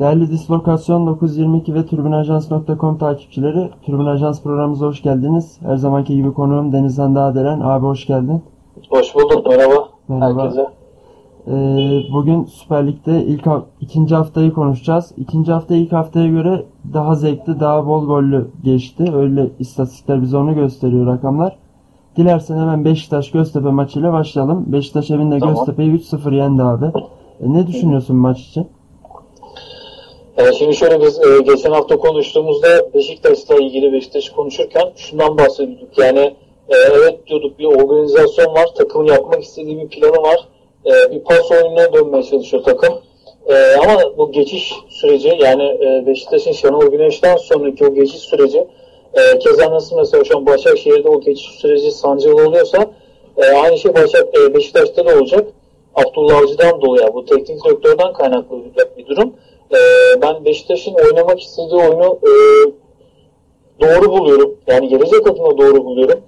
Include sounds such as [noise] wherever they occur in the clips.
Değerli Dislokasyon 922 ve TürbünAjans.com takipçileri, Ajans programımıza hoş geldiniz. Her zamanki gibi konuğum Denizhan Dağdelen. Abi hoş geldin. Hoş bulduk, merhaba, Merhaba. herkese. Ee, bugün Süper Lig'de ilk ikinci haftayı konuşacağız. İkinci hafta ilk haftaya göre daha zevkli, daha bol gollü geçti. Öyle istatistikler bize onu gösteriyor rakamlar. Dilersen hemen Beşiktaş Göztepe maçıyla başlayalım. Beşiktaş evinde Tamam. Göztepe'yi 3-0 yendi abi. E, ne düşünüyorsun maç için? Ee, şimdi şöyle biz e, geçen hafta konuştuğumuzda Beşiktaş'la ilgili Beşiktaş konuşurken şundan bahsediyorduk. Yani e, evet diyorduk bir organizasyon var, takımın yapmak istediği bir planı var. E, bir pas oyununa dönmeye çalışıyor takım. E, ama bu geçiş süreci yani e, Beşiktaş'ın Şenol Güneş'ten sonraki o geçiş süreci e, keza nasıl mesela şu an Başakşehir'de o geçiş süreci sancılı oluyorsa e, aynı şey Başak, e, Beşiktaş'ta da olacak. Abdullah Avcı'dan dolayı bu teknik direktörden kaynaklı bir durum. E, ben Beşiktaş'ın oynamak istediği oyunu e, doğru buluyorum. Yani gelecek adına doğru buluyorum.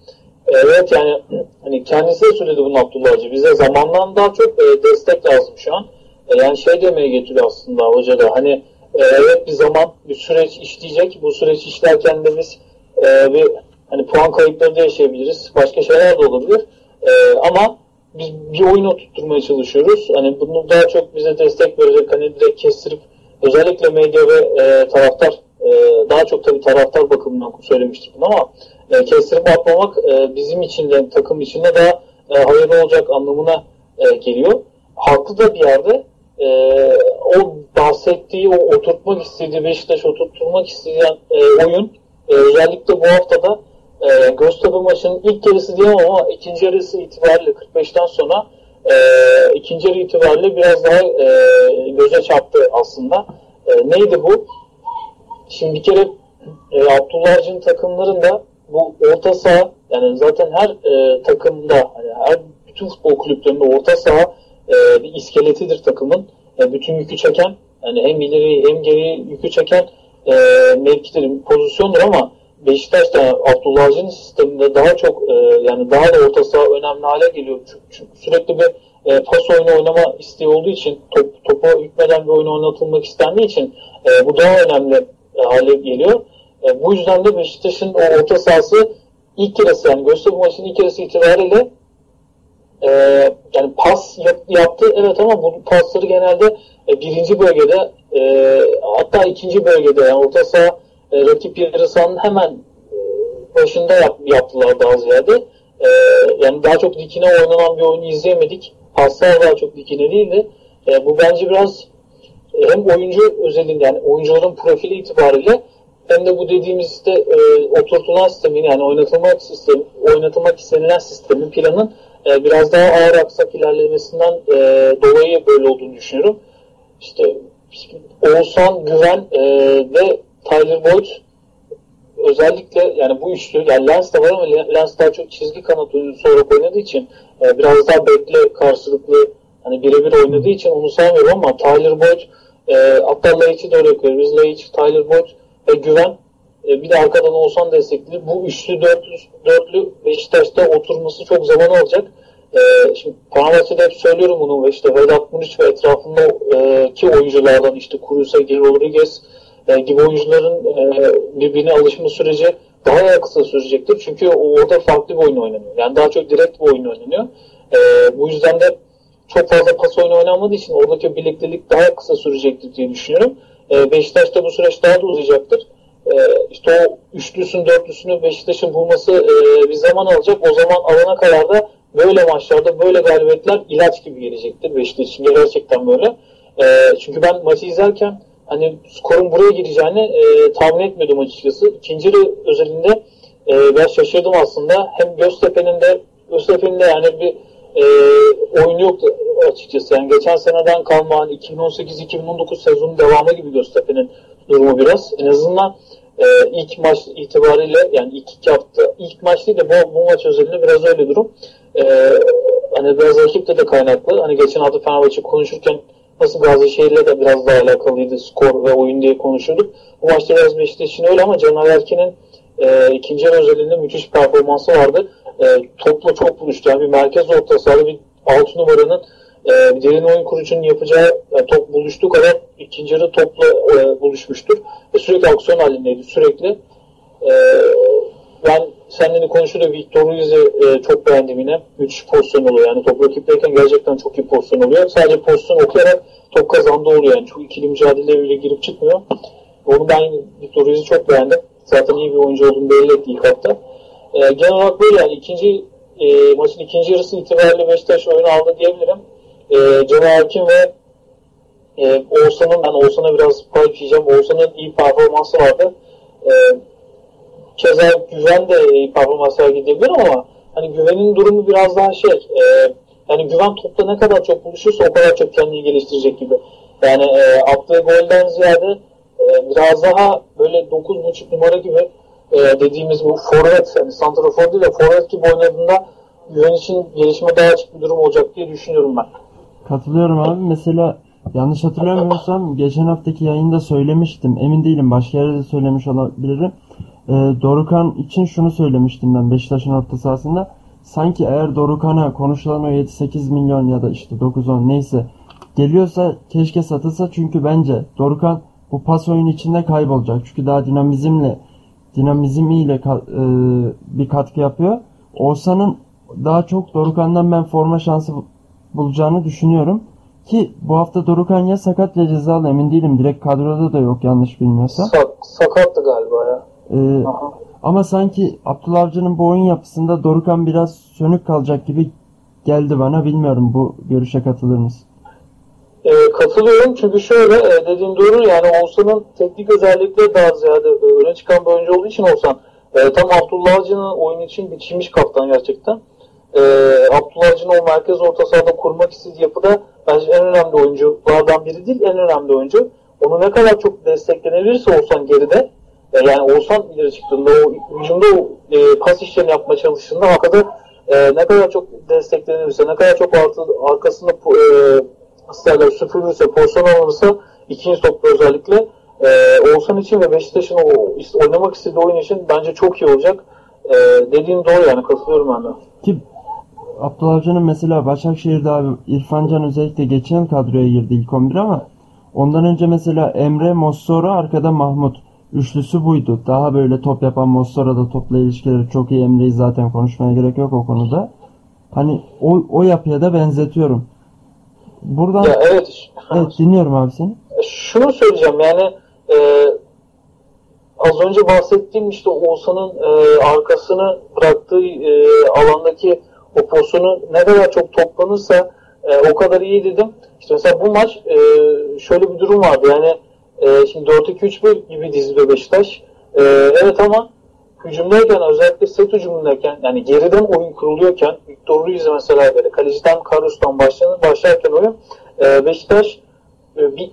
E, Evet yani [clears throat] hani kendisi de söyledi bunu Abdullah Avcı. Bize zamandan daha çok e, destek lazım şu an. E, yani şey demeye getiriyor aslında hoca da hani e, evet bir zaman bir süreç işleyecek. Bu süreç işlerken de biz e, bir hani puan kayıpları da yaşayabiliriz. Başka şeyler de olabilir. E, ama biz bir oyun oturtmaya çalışıyoruz. Hani bunu daha çok bize destek verecek hani direkt kestirip özellikle medya ve e, taraftar e, daha çok tabii taraftar bakımından söylemiştik bunu ama e, kestirip atmamak e, bizim için de takım için de daha e, hayırlı olacak anlamına e, geliyor. Haklı da bir yerde e, o bahsettiği, o oturtmak istediği Beşiktaş oturtturmak isteyen e, oyun e, özellikle bu haftada e, Göztepe maçının ilk yarısı diyemem ama ikinci yarısı itibariyle 45'ten sonra e, ikinci itibariyle biraz daha e, göze çarptı aslında. E, neydi bu? Şimdi bir kere e, Abdullah Avcı'nın takımlarında bu orta saha yani zaten her e, takımda hani her bütün futbol kulüplerinde orta saha e, bir iskeletidir takımın. E, bütün yükü çeken yani hem ileri hem geri yükü çeken e, mevkidir, pozisyondur ama Beşiktaş'ta Abdullah Avcı'nın sisteminde daha çok e, yani daha da orta saha önemli hale geliyor. Çünkü, çünkü sürekli bir e, pas oyunu oynama isteği olduğu için top, topa hükmeden bir oyun oynatılmak istendiği için e, bu daha önemli e, hale geliyor. E, bu yüzden de Beşiktaş'ın o orta sahası ilk yarısı yani Göztepe maçının ilk yarısı itibariyle e, yani pas yap- yaptı evet ama bu pasları genelde e, birinci bölgede e, hatta ikinci bölgede yani orta saha e, rakip yarı sahanın hemen e, başında yap- yaptılar daha ziyade. E, yani daha çok dikine oynanan bir oyunu izleyemedik. Paslar daha çok dikine değildi. E, bu bence biraz e, hem oyuncu özelinde yani oyuncuların profili itibariyle hem de bu dediğimiz işte e, oturtulan sistemin yani oynatılmak sistemi, oynatılmak istenilen sistemin planın e, biraz daha ağır aksak ilerlemesinden e, dolayı böyle olduğunu düşünüyorum. İşte Oğuzhan Güven e, ve Tyler Boyd özellikle yani bu üçlü yani Lens de var ama Lens daha çok çizgi kanat oyuncusu olarak oynadığı için e, biraz daha bekle karşılıklı hani birebir oynadığı için onu saymıyorum ama Tyler Boyd e, hatta Laiç'i de örnek veririz. Laiç, Tyler Boyd ve Güven e, bir de arkadan olsan destekli. Bu üçlü dörtlü, dörtlü Beşiktaş'ta oturması çok zaman alacak. E, şimdi Fenerbahçe'de hep söylüyorum bunu ve işte Vedat Muriç ve etrafında ki oyunculardan işte Kurus'a, Geri Rodriguez e, gibi oyuncuların e, birbirine alışma süreci daha ya kısa sürecektir. Çünkü orada farklı bir oyun oynanıyor. Yani daha çok direkt bir oyun oynanıyor. E, bu yüzden de çok fazla pas oyunu oynanmadığı için oradaki birliktelik daha kısa sürecektir diye düşünüyorum. E, Beşiktaş'ta bu süreç daha da uzayacaktır. E, işte o üçlüsünü dörtlüsünü Beşiktaş'ın bulması e, bir zaman alacak. O zaman alana kadar da böyle maçlarda böyle galibiyetler ilaç gibi gelecektir Beşiktaş için. Gerçekten böyle. E, çünkü ben maçı izlerken hani skorun buraya gireceğini e, tahmin etmiyordum açıkçası. İkinci yarı özelinde e, biraz şaşırdım aslında. Hem Göztepe'nin de Göztepe'nin de yani bir e, oyun yoktu açıkçası. Yani geçen seneden kalma hani 2018-2019 sezonun devamı gibi Göztepe'nin durumu biraz. En azından e, ilk maç itibariyle yani ilk iki hafta ilk maç değil de bu, bu maç özelinde biraz öyle durum. E, hani biraz rakiple de kaynaklı. Hani geçen hafta Fenerbahçe konuşurken nasıl Gazişehir'le de biraz daha alakalıydı skor ve oyun diye konuşuyorduk. Bu maçta biraz Beşiktaş'ın öyle ama Caner Erkin'in e, ikinci yarı özelinde müthiş performansı vardı. E, topla çok buluştu. Yani bir merkez orta sahada bir 6 numaranın e, derin oyun kurucunun yapacağı e, top buluştuğu kadar ikinci yarı topla e, buluşmuştur. Ve sürekli aksiyon halindeydi. Sürekli. E, ben seninle konuşuyordu Victor Ruiz'i e, çok beğendim yine. Müthiş pozisyon oluyor. Yani top rakipteyken gerçekten çok iyi pozisyon oluyor. Sadece pozisyon okuyarak top kazandı oluyor. Yani çok ikili mücadeleye bile girip çıkmıyor. Onu ben Victor Ruiz'i çok beğendim. Zaten iyi bir oyuncu olduğunu belli etti ilk hafta. E, genel olarak böyle yani ikinci e, maçın ikinci yarısı itibariyle Beşiktaş oyunu aldı diyebilirim. E, Cemal Erkin ve e, Oğuzhan'ın, ben Oğuzhan'a biraz pay diyeceğim. Oğuzhan'ın iyi performansı vardı. E, keza Güven de iyi performans sergileyebilir ama hani Güven'in durumu biraz daha şey e, yani Güven topla ne kadar çok buluşursa o kadar çok kendini geliştirecek gibi. Yani e, attığı golden ziyade e, biraz daha böyle 9.5 numara gibi e, dediğimiz bu forvet, yani santrafor değil de forvet gibi oynadığında Güven için gelişme daha açık bir durum olacak diye düşünüyorum ben. Katılıyorum abi. Mesela yanlış hatırlamıyorsam geçen haftaki yayında söylemiştim. Emin değilim. Başka yerde de söylemiş olabilirim. Ee, Dorukan için şunu söylemiştim ben Beşiktaş'ın orta sahasında. Sanki eğer Dorukan'a konuşulan o 7-8 milyon ya da işte 9-10 neyse geliyorsa keşke satılsa çünkü bence Dorukan bu pas oyunu içinde kaybolacak. Çünkü daha dinamizmle dinamizmiyle ka- e, bir katkı yapıyor. Oğuzhan'ın daha çok Dorukan'dan ben forma şansı bu- bulacağını düşünüyorum. Ki bu hafta Dorukan ya sakat ya cezalı emin değilim. Direkt kadroda da yok yanlış bilmiyorsam. Sak, sakattı galiba ya. Ee, ama sanki Abdullah Avcı'nın bu oyun yapısında Dorukan biraz sönük kalacak gibi geldi bana. Bilmiyorum bu görüşe katılır mısın? E, katılıyorum çünkü şöyle e, dediğin doğru yani Oğuzhan'ın teknik özellikleri daha ziyade e, öne çıkan bir oyuncu olduğu için Oğuzhan e, tam Abdullah Avcı'nın oyun için biçilmiş kaptan gerçekten. E, Abdullah Avcı'nın o merkez orta sahada kurmak istediği yapıda bence en önemli oyunculardan biri değil en önemli oyuncu. Onu ne kadar çok desteklenebilirse Oğuzhan geride yani Oğuzhan ileri çıktığında o hücumda o e, pas işlerini yapmaya çalıştığında arkada e, ne kadar çok desteklenirse ne kadar çok artı, arkasında e, askerler süpürürse, pozisyon alınırsa ikinci topla özellikle e, Oğuzhan için ve Beşiktaş'ın o, oynamak istediği oyun için bence çok iyi olacak. E, dediğin doğru yani katılıyorum ben de. Ki Abdullah Avcı'nın mesela Başakşehir'de abi İrfan Can özellikle geçen kadroya girdi ilk 11 ama ondan önce mesela Emre, Mossoro, arkada Mahmut. Üçlüsü buydu. Daha böyle top yapan Mossoro da topla ilişkileri çok iyi. Emre'yi zaten konuşmaya gerek yok o konuda. Hani o, o yapıya da benzetiyorum. Buradan Ya evet. evet dinliyorum abi seni. Şunu söyleyeceğim yani e, az önce bahsettiğim işte Oğuzhan'ın e, arkasını bıraktığı e, alandaki o pozisyonu ne kadar çok toplanırsa e, o kadar iyi dedim. İşte mesela bu maç e, şöyle bir durum vardı yani e, şimdi 4-2-3-1 gibi dizide Beşiktaş. E, evet ama hücumdayken özellikle set hücumundayken yani geriden oyun kuruluyorken Victor Ruiz mesela böyle kaleciden Carlos'tan başlayan, başlarken oyun e, Beşiktaş e, bir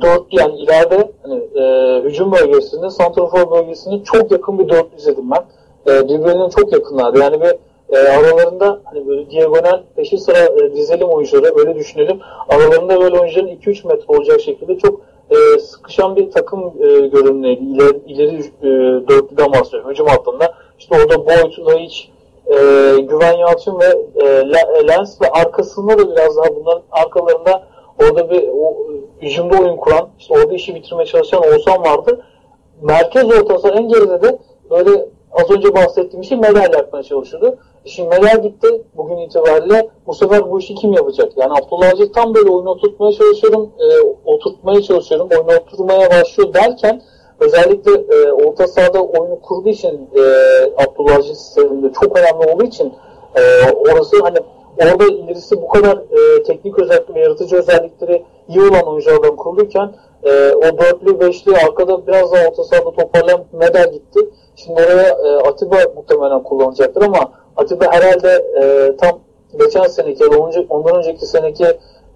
dört yani ileride hani, e, hücum bölgesinde, santrafor bölgesinde çok yakın bir dörtlü izledim ben. E, birbirlerine çok yakınlardı. Yani bir e, aralarında hani böyle diagonal peşi sıra e, dizelim oyuncuları böyle düşünelim. Aralarında böyle oyuncuların 2-3 metre olacak şekilde çok e, sıkışan bir takım e, görünümüydü. İleri, ileri e, dörtlüden bahsediyorum. Hücum hattında. İşte orada Boyd, Laiç, e, Güven Yalçın ve e, Lens ve arkasında da biraz daha bunların arkalarında orada bir o, hücumda oyun kuran, işte orada işi bitirmeye çalışan Oğuzhan vardı. Merkez ortası en geride de böyle az önce bahsettiğim şey Medel yapmaya çalışıyordu. Medel gitti bugün itibariyle. Bu sefer bu işi kim yapacak? Yani Abdullah Avcı tam böyle oyunu oturtmaya çalışıyorum, e, oturtmaya çalışıyorum, oyunu oturmaya başlıyor derken özellikle e, orta sahada oyunu kurduğu için e, Abdullah Avcı sisteminde çok önemli olduğu için e, orası hani orada ilerisi bu kadar e, teknik özellik ve yaratıcı özellikleri iyi olan oyunculardan kurulurken e, o dörtlü, beşli arkada biraz daha orta sahada toparlayan Medel gitti. Şimdi oraya e, Atiba muhtemelen kullanacaktır ama Atiba herhalde e, tam geçen seneki ya da onca, ondan önceki seneki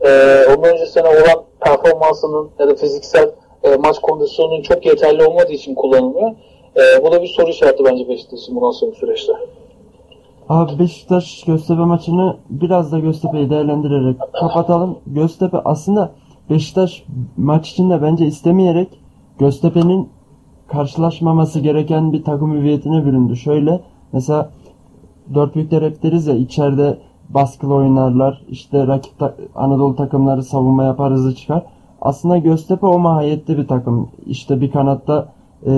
e, ondan önceki sene olan performansının ya da fiziksel e, maç kondisyonunun çok yeterli olmadığı için kullanılmıyor. E, bu da bir soru işareti bence Beşiktaş'ın bundan sonraki süreçte. Abi Beşiktaş Göztepe maçını biraz da Göztepe'yi değerlendirerek kapatalım. Göztepe aslında Beşiktaş maç içinde bence istemeyerek Göztepe'nin karşılaşmaması gereken bir takım hüviyetine büründü. Şöyle mesela dört büyükler hep deriz ya içeride baskılı oynarlar. İşte rakip ta- Anadolu takımları savunma yapar hızlı çıkar. Aslında Göztepe o mahiyette bir takım. İşte bir kanatta e,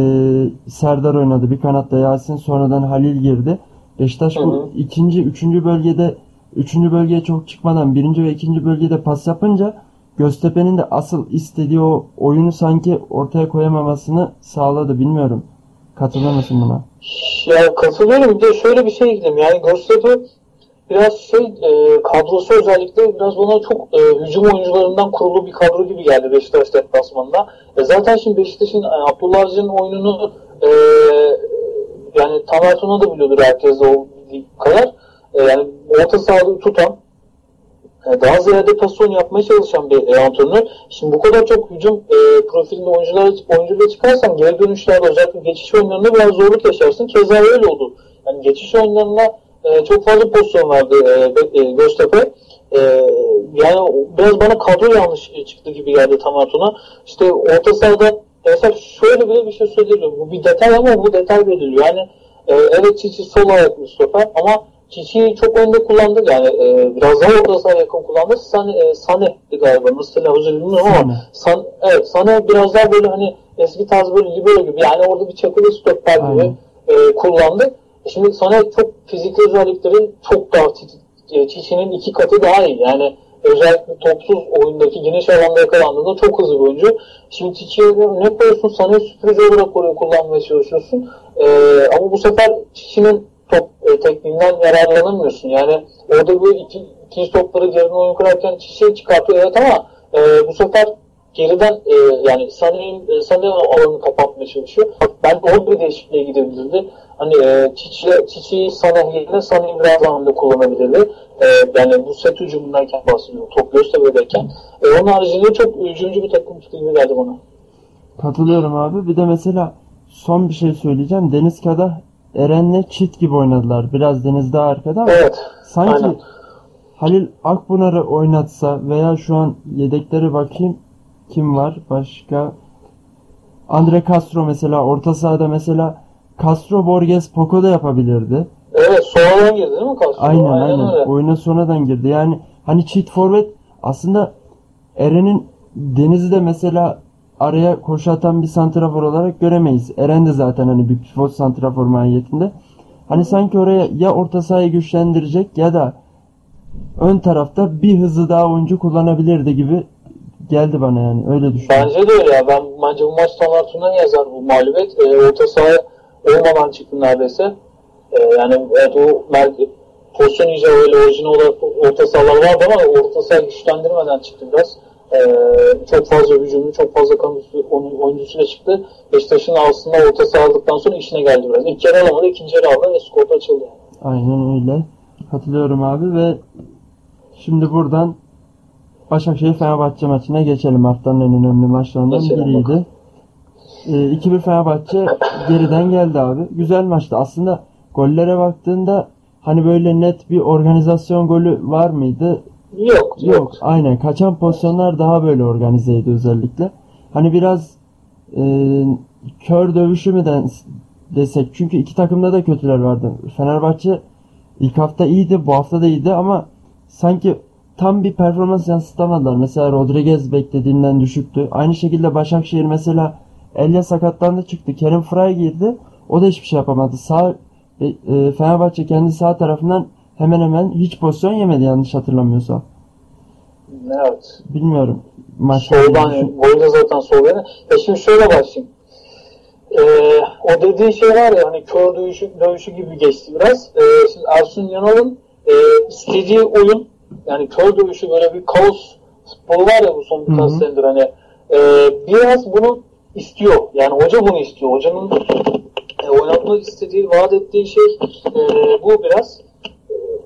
Serdar oynadı. Bir kanatta Yasin sonradan Halil girdi. Beşiktaş Hı bu hı. ikinci, üçüncü bölgede üçüncü bölgeye çok çıkmadan birinci ve ikinci bölgede pas yapınca Göztepe'nin de asıl istediği o oyunu sanki ortaya koyamamasını sağladı. Bilmiyorum. Katılır mısın buna? Ya katılıyorum. Bir de şöyle bir şey ekledim. Yani Göztepe biraz şey e, kadrosu özellikle biraz bana çok e, hücum oyuncularından kurulu bir kadro gibi geldi Beşiktaş deplasmanında. E, zaten şimdi Beşiktaş'ın e, Abdullah Avcı'nın oyununu e, yani Tamer da biliyordur herkes o kadar. E, yani orta sahada tutan daha ziyade pasyon yapmaya çalışan bir e, antrenör. Şimdi bu kadar çok hücum e, profilinde oyuncular oyuncuyla çıkarsan geri dönüşlerde özellikle geçiş oyunlarında biraz zorluk yaşarsın. Keza öyle oldu. Yani geçiş oyunlarına e, çok fazla pozisyon verdi e, e, Göztepe. E, yani biraz bana kadro yanlış e, çıktı gibi geldi Tamatuna. İşte orta sahada mesela şöyle bile bir şey söyleyebilirim. Bu bir detay ama bu detay veriliyor. Yani e, evet Çiçi sol ayaklı stoper ama Çiçi'yi çok önde kullandı. Yani e, biraz daha orta sahaya yakın kullandı. Sane, e, Sane'di galiba. Nasıl telaffuz edilmiyor ama. San, evet, Sane biraz daha böyle hani eski tarz böyle libero gibi. Yani orada bir çakılı stoper gibi e, kullandı. Şimdi Sane çok fizikli özellikleri çok daha e, Çiçi'nin iki katı daha iyi. Yani özellikle topsuz oyundaki geniş alanda yakalandığında çok hızlı bir oyuncu. Şimdi Çiçi'ye ne koyuyorsun? Sane'yi süpürücü olarak oraya kullanmaya çalışıyorsun. E, ama bu sefer Çiçi'nin top e, tekniğinden yararlanamıyorsun. Yani orada bir iki, ikinci topları geriden oyun kurarken Çiçi'yi çıkartıyor evet ama e, bu sefer geriden e, yani Sané'nin e, Sané alanını kapatmaya çalışıyor. Ben orada bir değişikliğe gidebilirdi. Hani e, Çiçi, Çiçi'yi Sané yerine Sané'yi biraz önde kullanabilirdi. E, yani bu set hücumundayken bahsediyorum. Top Göztepe'deyken. E, onun haricinde çok hücumcu bir takım gibi geldi bana. Katılıyorum abi. Bir de mesela son bir şey söyleyeceğim. Deniz Kadah Eren'le çift gibi oynadılar. Biraz Deniz daha arkada ama Evet. sanki aynen. Halil Akpınar'ı oynatsa veya şu an yedekleri bakayım kim var başka Andre Castro mesela orta sahada mesela Castro Borges Poco da yapabilirdi. Evet sonradan girdi değil mi Castro? Aynen aynen. öyle. Oyuna sonradan girdi. Yani hani çift forvet aslında Eren'in Deniz'i de mesela araya koşu atan bir santrafor olarak göremeyiz. Eren de zaten hani bir pivot santrafor mahiyetinde. Hani sanki oraya ya orta sahayı güçlendirecek ya da ön tarafta bir hızlı daha oyuncu kullanabilirdi gibi geldi bana yani. Öyle düşünüyorum. Bence de öyle ya. Ben bence bu maç standartından yazar bu mağlubiyet. E, orta saha olmadan çıktı neredeyse. E, yani evet o belki pozisyon iyice öyle orijinal olarak orta sahalar vardı ama orta saha güçlendirmeden çıktı biraz. E, çok fazla hücumlu, çok fazla kanat oyuncusuyla çıktı. Beşiktaş'ın aslında orta saha aldıktan sonra işine geldi biraz. İlk yarı alamadı, ikinci yarı aldı ve skor açıldı. Aynen öyle. Katılıyorum abi ve şimdi buradan Başakşehir Fenerbahçe maçına geçelim. Haftanın en önemli maçlarından Geçelim biriydi. Ee, 2-1 Fenerbahçe [coughs] geriden geldi abi. Güzel maçtı. Aslında gollere baktığında hani böyle net bir organizasyon golü var mıydı? Yok, yok. Yok. Aynen. Kaçan pozisyonlar daha böyle organizeydi özellikle. Hani biraz e, kör dövüşü mü den- desek. Çünkü iki takımda da kötüler vardı. Fenerbahçe ilk hafta iyiydi. Bu hafta da iyiydi ama sanki tam bir performans yansıtamadılar. Mesela Rodriguez beklediğinden düşüktü. Aynı şekilde Başakşehir mesela Elle sakatlandı çıktı. Kerim Fry girdi. O da hiçbir şey yapamadı. Sağ e, e, Fenerbahçe kendi sağ tarafından hemen hemen hiç pozisyon yemedi yanlış hatırlamıyorsam. Evet. Bilmiyorum. Maçta Soldan de zaten sol yana. E şimdi şöyle başlayayım. Ee, o dediği şey var ya hani kör dövüşü, dövüşü gibi geçti biraz. Ee, şimdi Ersun Yanal'ın e, istediği oyun yani kör dövüşü böyle bir kaos futbolu var ya bu son birkaç senedir hani e, biraz bunu istiyor. Yani hoca bunu istiyor. Hocanın e, oynatmak istediği, vaat ettiği şey e, bu biraz.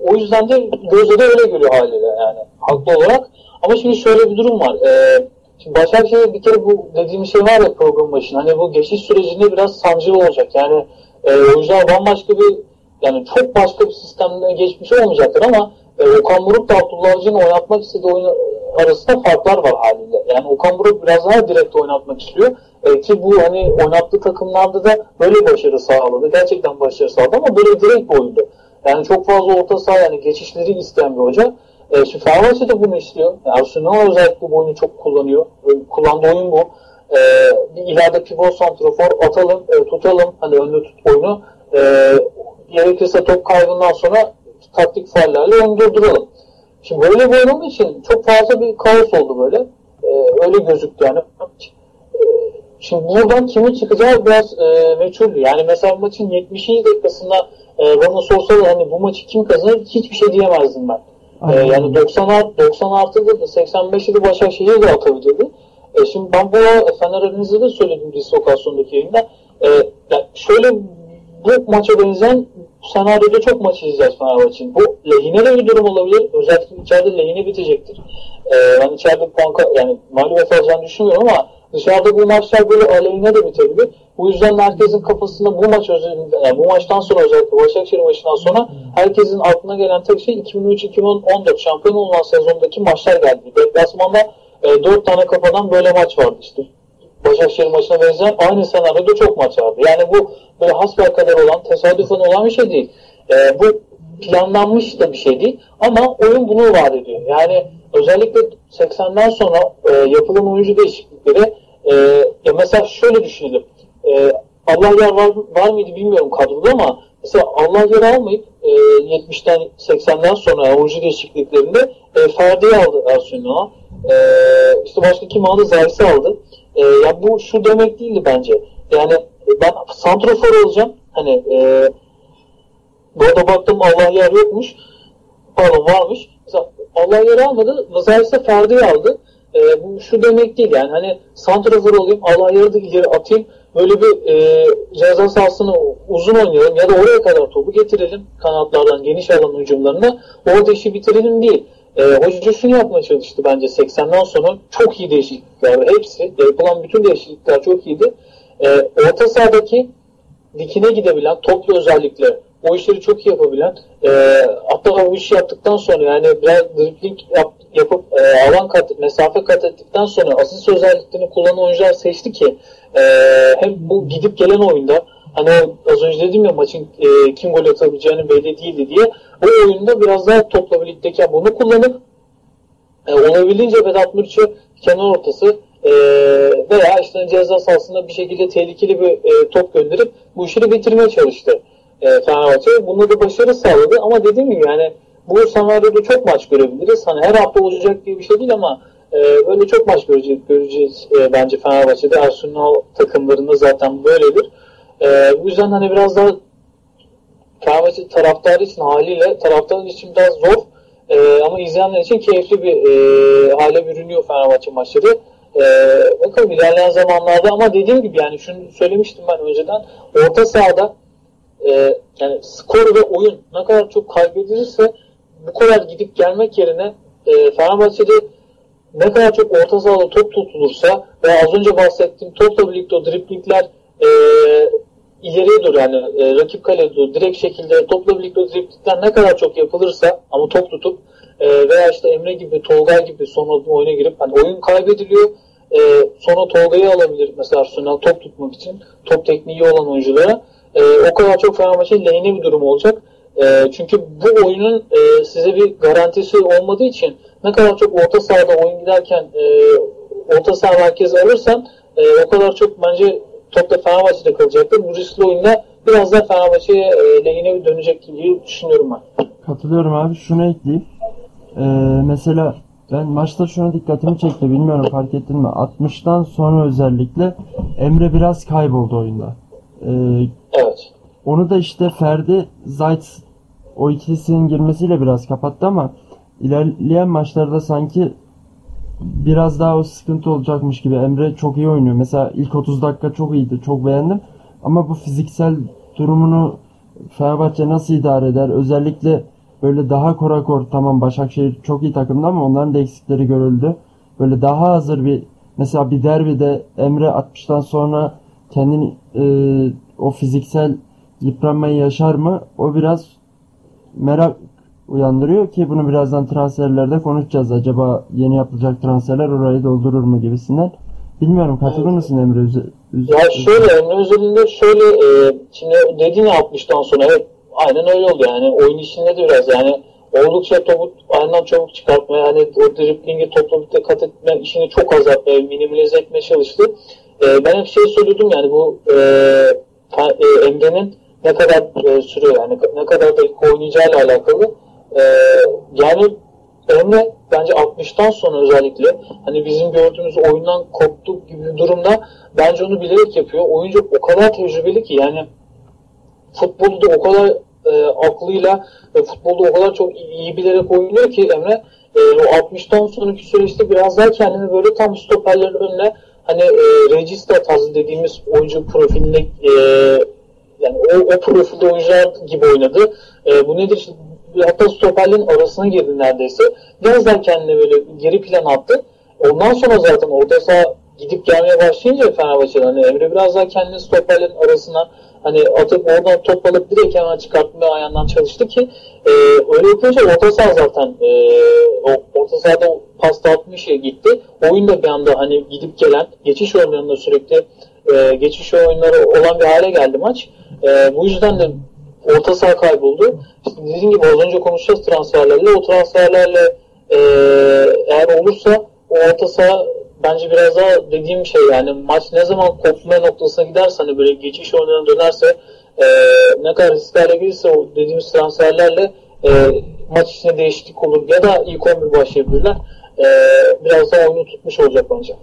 O yüzden de gözde de öyle görüyor haliyle yani haklı olarak. Ama şimdi şöyle bir durum var. E, şimdi Başakşehir bir kere bu dediğim şey var ya program başında. Hani bu geçiş sürecinde biraz sancılı olacak. Yani e, oyuncular bambaşka bir yani çok başka bir sistemden geçmiş olmayacaktır ama e, Okan Buruk da Abdullah Avcı'nın oynatmak istediği oyun arasında farklar var haliyle. Yani Okan Buruk biraz daha direkt oynatmak istiyor. E, ki bu hani oynattığı takımlarda da böyle başarı sağladı. Gerçekten başarı sağladı ama böyle direkt bir oyundu. Yani çok fazla orta saha yani geçişleri isteyen bir hoca. E, şimdi Fenerbahçe de bunu istiyor. Arsenal özellikle bu oyunu çok kullanıyor. E, kullandığı oyun bu. E, bir ileride pivot santrofor atalım, e, tutalım. Hani önde tut oyunu. E, gerekirse top kaybından sonra taktik faallerle onu durduralım. Şimdi böyle bir oyun için çok fazla bir kaos oldu böyle. E, öyle gözüktü yani. E, şimdi buradan kimin çıkacağı biraz e, meçhuldü. Yani mesela maçın 70. dakikasında e, bana sorsalar hani bu maçı kim kazanır hiçbir şey diyemezdim ben. E, yani 90 art, 90 artıda da 85'i de Başakşehir de atabilirdi. E, şimdi ben bu Fener Areniz'de de söyledim dislokasyondaki yayında. E, yani şöyle bu maça benzeyen senaryoda çok maç izleyeceğiz Fenerbahçe'nin. Bu lehine de bir durum olabilir. Özellikle içeride lehine bitecektir. Ee, ben içeride puan yani mağlubiyet alacağını düşünmüyorum ama dışarıda bu maçlar böyle aleyhine de bitebilir. Bu yüzden herkesin kafasında bu maç özelinde, yani bu maçtan sonra özellikle Başakşehir maçından sonra herkesin aklına gelen tek şey 2003-2014 şampiyon olan sezondaki maçlar geldi. Deplasmanda e, 4 tane kafadan böyle maç vardı işte. Başakşehir maçına benzeyen aynı senaryoda çok maç vardı. Yani bu böyle hasbelkader olan, tesadüfen olan bir şey değil. E, bu planlanmış da bir şey değil. Ama oyun bunu vaat ediyor. Yani özellikle 80'den sonra e, yapılan oyuncu değişiklikleri e, ya mesela şöyle düşünelim. E, Allah yer var, var mıydı bilmiyorum kadroda ama mesela Allah yer almayıp e, 70'ten 80'den sonra oyuncu değişikliklerinde e, Ferdi'yi aldı Ersun'a. E, işte başka kim aldı? Zayis'i aldı. E, ya bu şu demek değildi bence. Yani ben santrofor olacağım. Hani e, burada baktım Allah yer yokmuş. Pardon varmış. Mesela Allah yer almadı. Zayis'e Ferdi'yi aldı. E, bu şu demek değil yani hani santrafor olayım Allah de ileri atayım böyle bir e, ceza sahasını uzun oynayalım ya da oraya kadar topu getirelim kanatlardan geniş alan hücumlarına orada işi bitirelim değil. E, hoca şunu yapmaya çalıştı bence 80'den sonra çok iyi değişiklikler hepsi yapılan bütün değişiklikler çok iyiydi. E, orta sahadaki dikine gidebilen toplu özellikle o işleri çok iyi yapabilen e, hatta o işi yaptıktan sonra yani biraz dribling yap, yapıp e, alan kat, mesafe kat ettikten sonra asist özelliklerini kullanan oyuncular seçti ki e, hem bu gidip gelen oyunda hani az önce dedim ya maçın e, kim gol atabileceğinin belli değildi diye o oyunda biraz daha topla birlikteyken bunu kullanıp e, olabildiğince Vedat Mürç'ü kenar ortası e, veya işte ceza sahasında bir şekilde tehlikeli bir e, top gönderip bu işi bitirmeye çalıştı e, Fenerbahçe. Bunda da başarı sağladı ama dediğim gibi yani bu senaryoda çok maç görebiliriz. Hani her hafta olacak diye bir şey değil ama e, böyle çok maç göreceğiz, göreceğiz e, bence Fenerbahçe'de. Arsenal takımlarında zaten böyledir. E, bu yüzden hani biraz daha Fenerbahçe taraftarı için haliyle taraftarın için biraz zor e, ama izleyenler için keyifli bir e, hale bürünüyor Fenerbahçe maçları. E, bakalım ilerleyen zamanlarda ama dediğim gibi yani şunu söylemiştim ben önceden orta sahada e, yani skor ve oyun ne kadar çok kaybedilirse bu kadar gidip gelmek yerine e, Fenerbahçe'de ne kadar çok orta sahada top tutulursa ve az önce bahsettiğim topla birlikte o driplingler e, ileriye doğru yani e, rakip kaleye doğru direkt şekilde topla birlikte o driplingler ne kadar çok yapılırsa ama top tutup e, veya işte Emre gibi Tolga gibi sonra oyuna girip hani oyun kaybediliyor e, sonra Tolga'yı alabilir mesela Arsenal top tutmak için top tekniği olan oyunculara e, o kadar çok Fenerbahçe lehine bir durum olacak. E, çünkü bu oyunun e, size bir garantisi olmadığı için ne kadar çok orta sahada oyun giderken e, orta saha merkezi alırsan e, o kadar çok bence topta Fenerbahçe'de kalacaktır. Bu riskli oyunda biraz daha Fenerbahçe'ye e, lehine dönecek diye düşünüyorum ben. Katılıyorum abi. Şunu ekleyeyim. Ee, mesela ben maçta şuna dikkatimi çekti. Bilmiyorum fark ettin mi? 60'tan sonra özellikle Emre biraz kayboldu oyunda. Ee, Evet. onu da işte Ferdi Zayt o ikilisinin girmesiyle biraz kapattı ama ilerleyen maçlarda sanki biraz daha o sıkıntı olacakmış gibi. Emre çok iyi oynuyor. Mesela ilk 30 dakika çok iyiydi. Çok beğendim. Ama bu fiziksel durumunu Fenerbahçe nasıl idare eder? Özellikle böyle daha korakor tamam Başakşehir çok iyi takımdı ama onların da eksikleri görüldü. Böyle daha hazır bir mesela bir derbide Emre 60'tan sonra kendini e, o fiziksel yıpranmayı yaşar mı? O biraz merak uyandırıyor ki bunu birazdan transferlerde konuşacağız. Acaba yeni yapılacak transferler orayı doldurur mu gibisinden. Bilmiyorum katılır mısın Emre? Üze- üze- Ya şöyle Emre özelinde şöyle e, şimdi dedin ya 60'tan sonra evet aynen öyle oldu yani. Oyun içinde de biraz yani oldukça topu ayağından çabuk çıkartmaya, hani o driblingi topla kat etme işini çok azaltmaya, minimalize etmeye çalıştı. E, ben hep şey söylüyordum yani bu e, e, Emre'nin ne kadar e, sürüyor yani ne kadar dakika oynayacağıyla alakalı. E, yani Emre bence 60'tan sonra özellikle hani bizim gördüğümüz oyundan koptuk gibi bir durumda bence onu bilerek yapıyor. Oyuncu o kadar tecrübeli ki yani futbolda o kadar e, aklıyla ve futbolda o kadar çok iyi bilerek oynuyor ki Emre e, o 60'tan sonraki süreçte biraz daha kendini böyle tam stoperlerin önüne hani e, regista tarzı dediğimiz oyuncu profiline e, yani o, o profilde oyuncular gibi oynadı. E, bu nedir? Hatta stoperlerin arasına girdi neredeyse. Biraz daha kendine böyle geri plan attı. Ondan sonra zaten orta saha gidip gelmeye başlayınca Fenerbahçe'den hani Emre biraz daha kendini stoperlerin arasına hani atıp oradan top alıp direkt hemen çıkartmaya ayağından çalıştı ki e, öyle yapınca orta saha zaten e, o orta sahada pas dağıtmış gitti. Oyun da bir anda hani gidip gelen geçiş oyunlarında sürekli e, geçiş oyunları olan bir hale geldi maç. E, bu yüzden de orta saha kayboldu. İşte dediğim gibi az önce konuşacağız transferlerle. O transferlerle e, eğer olursa o orta saha bence biraz daha dediğim şey yani maç ne zaman kopma noktasına giderse hani böyle geçiş oyunlarına dönerse e, ne kadar risklerle gelirse o dediğimiz transferlerle e, maç içinde değişiklik olur ya da ilk 11 başlayabilirler. E, biraz daha oyunu tutmuş olacak bence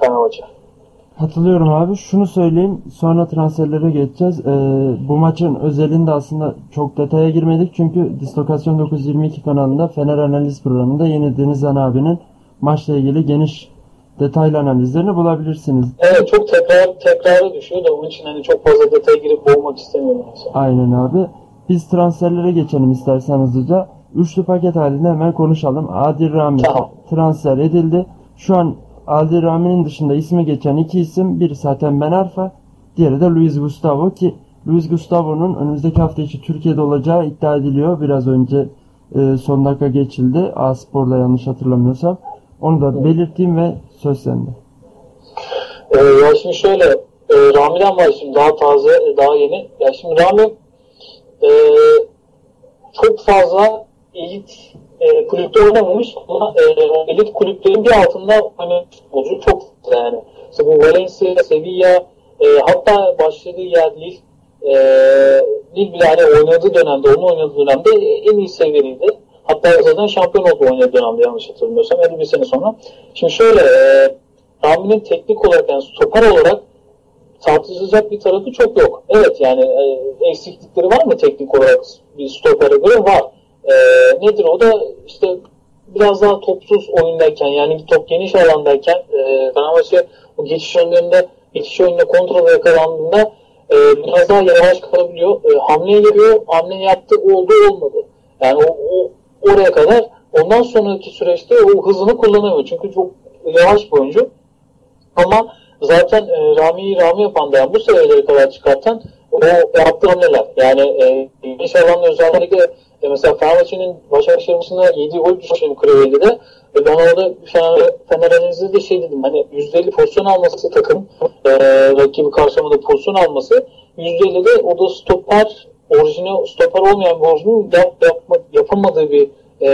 Fenerbahçe. Hatırlıyorum abi. Şunu söyleyeyim. Sonra transferlere geçeceğiz. Ee, bu maçın özelinde aslında çok detaya girmedik. Çünkü Dislokasyon 922 kanalında Fener Analiz programında yeni Denizhan abinin maçla ilgili geniş detaylı analizlerini bulabilirsiniz. Evet çok tekrar tekrara düşüyor da onun için hani çok fazla detaya girip boğmak istemiyorum. Mesela. Aynen abi. Biz transferlere geçelim istersen hızlıca. Üçlü paket halinde hemen konuşalım. Adil Rami Tamam. transfer edildi. Şu an Adil Rami'nin dışında ismi geçen iki isim. Biri zaten Ben Arfa. Diğeri de Luis Gustavo ki Luis Gustavo'nun önümüzdeki hafta içi Türkiye'de olacağı iddia ediliyor. Biraz önce e, son dakika geçildi. A-Spor'da yanlış hatırlamıyorsam. Onu da belirteyim ve söz sende. Ee, ya şimdi şöyle e, Rami'den başlayayım daha taze daha yeni. Ya şimdi Rami e, çok fazla elit e, kulüpte oynamamış ama e, elit kulüplerin bir altında oynamış futbolcu çok yani. İşte bu Valencia, Sevilla e, hatta başladığı yer Lille e, Lille bile hani oynadığı dönemde, onun oynadığı dönemde en iyi seviyeliydi. Hatta zaten şampiyon oldu oynadığı dönemde yanlış hatırlamıyorsam 51 sene sonra. Şimdi şöyle e, Rami'nin teknik olarak yani stoper olarak tartışılacak bir tarafı çok yok. Evet yani e, eksiklikleri var mı teknik olarak bir stopere göre? Var. E, nedir o da işte biraz daha topsuz oyundayken yani top geniş alandayken e, Fenerbahçe o geçiş oyunlarında geçiş oyununda kontrol yakalandığında e, biraz daha yavaş kalabiliyor. E, hamle geliyor. Hamle yaptı oldu olmadı. Yani o, o oraya kadar ondan sonraki süreçte o hızını kullanamıyor. Çünkü çok yavaş bir oyuncu. Ama zaten e, Rami'yi Rami yapan da yani bu seviyelere kadar çıkartan o yaptığı hamleler. Yani e, geniş alanda özellikle e, mesela Fenerbahçe'nin Başakşehir maçında 7 gol düşmüşüm Kriveli'de. E, ben orada Fener, Fener analizinde de şey dedim hani %50 pozisyon alması takım e, rakibi karşılamada pozisyon alması %50 de o da stoper orijinal stoper olmayan bir oyuncunun yap, yapma, yapamadığı bir e,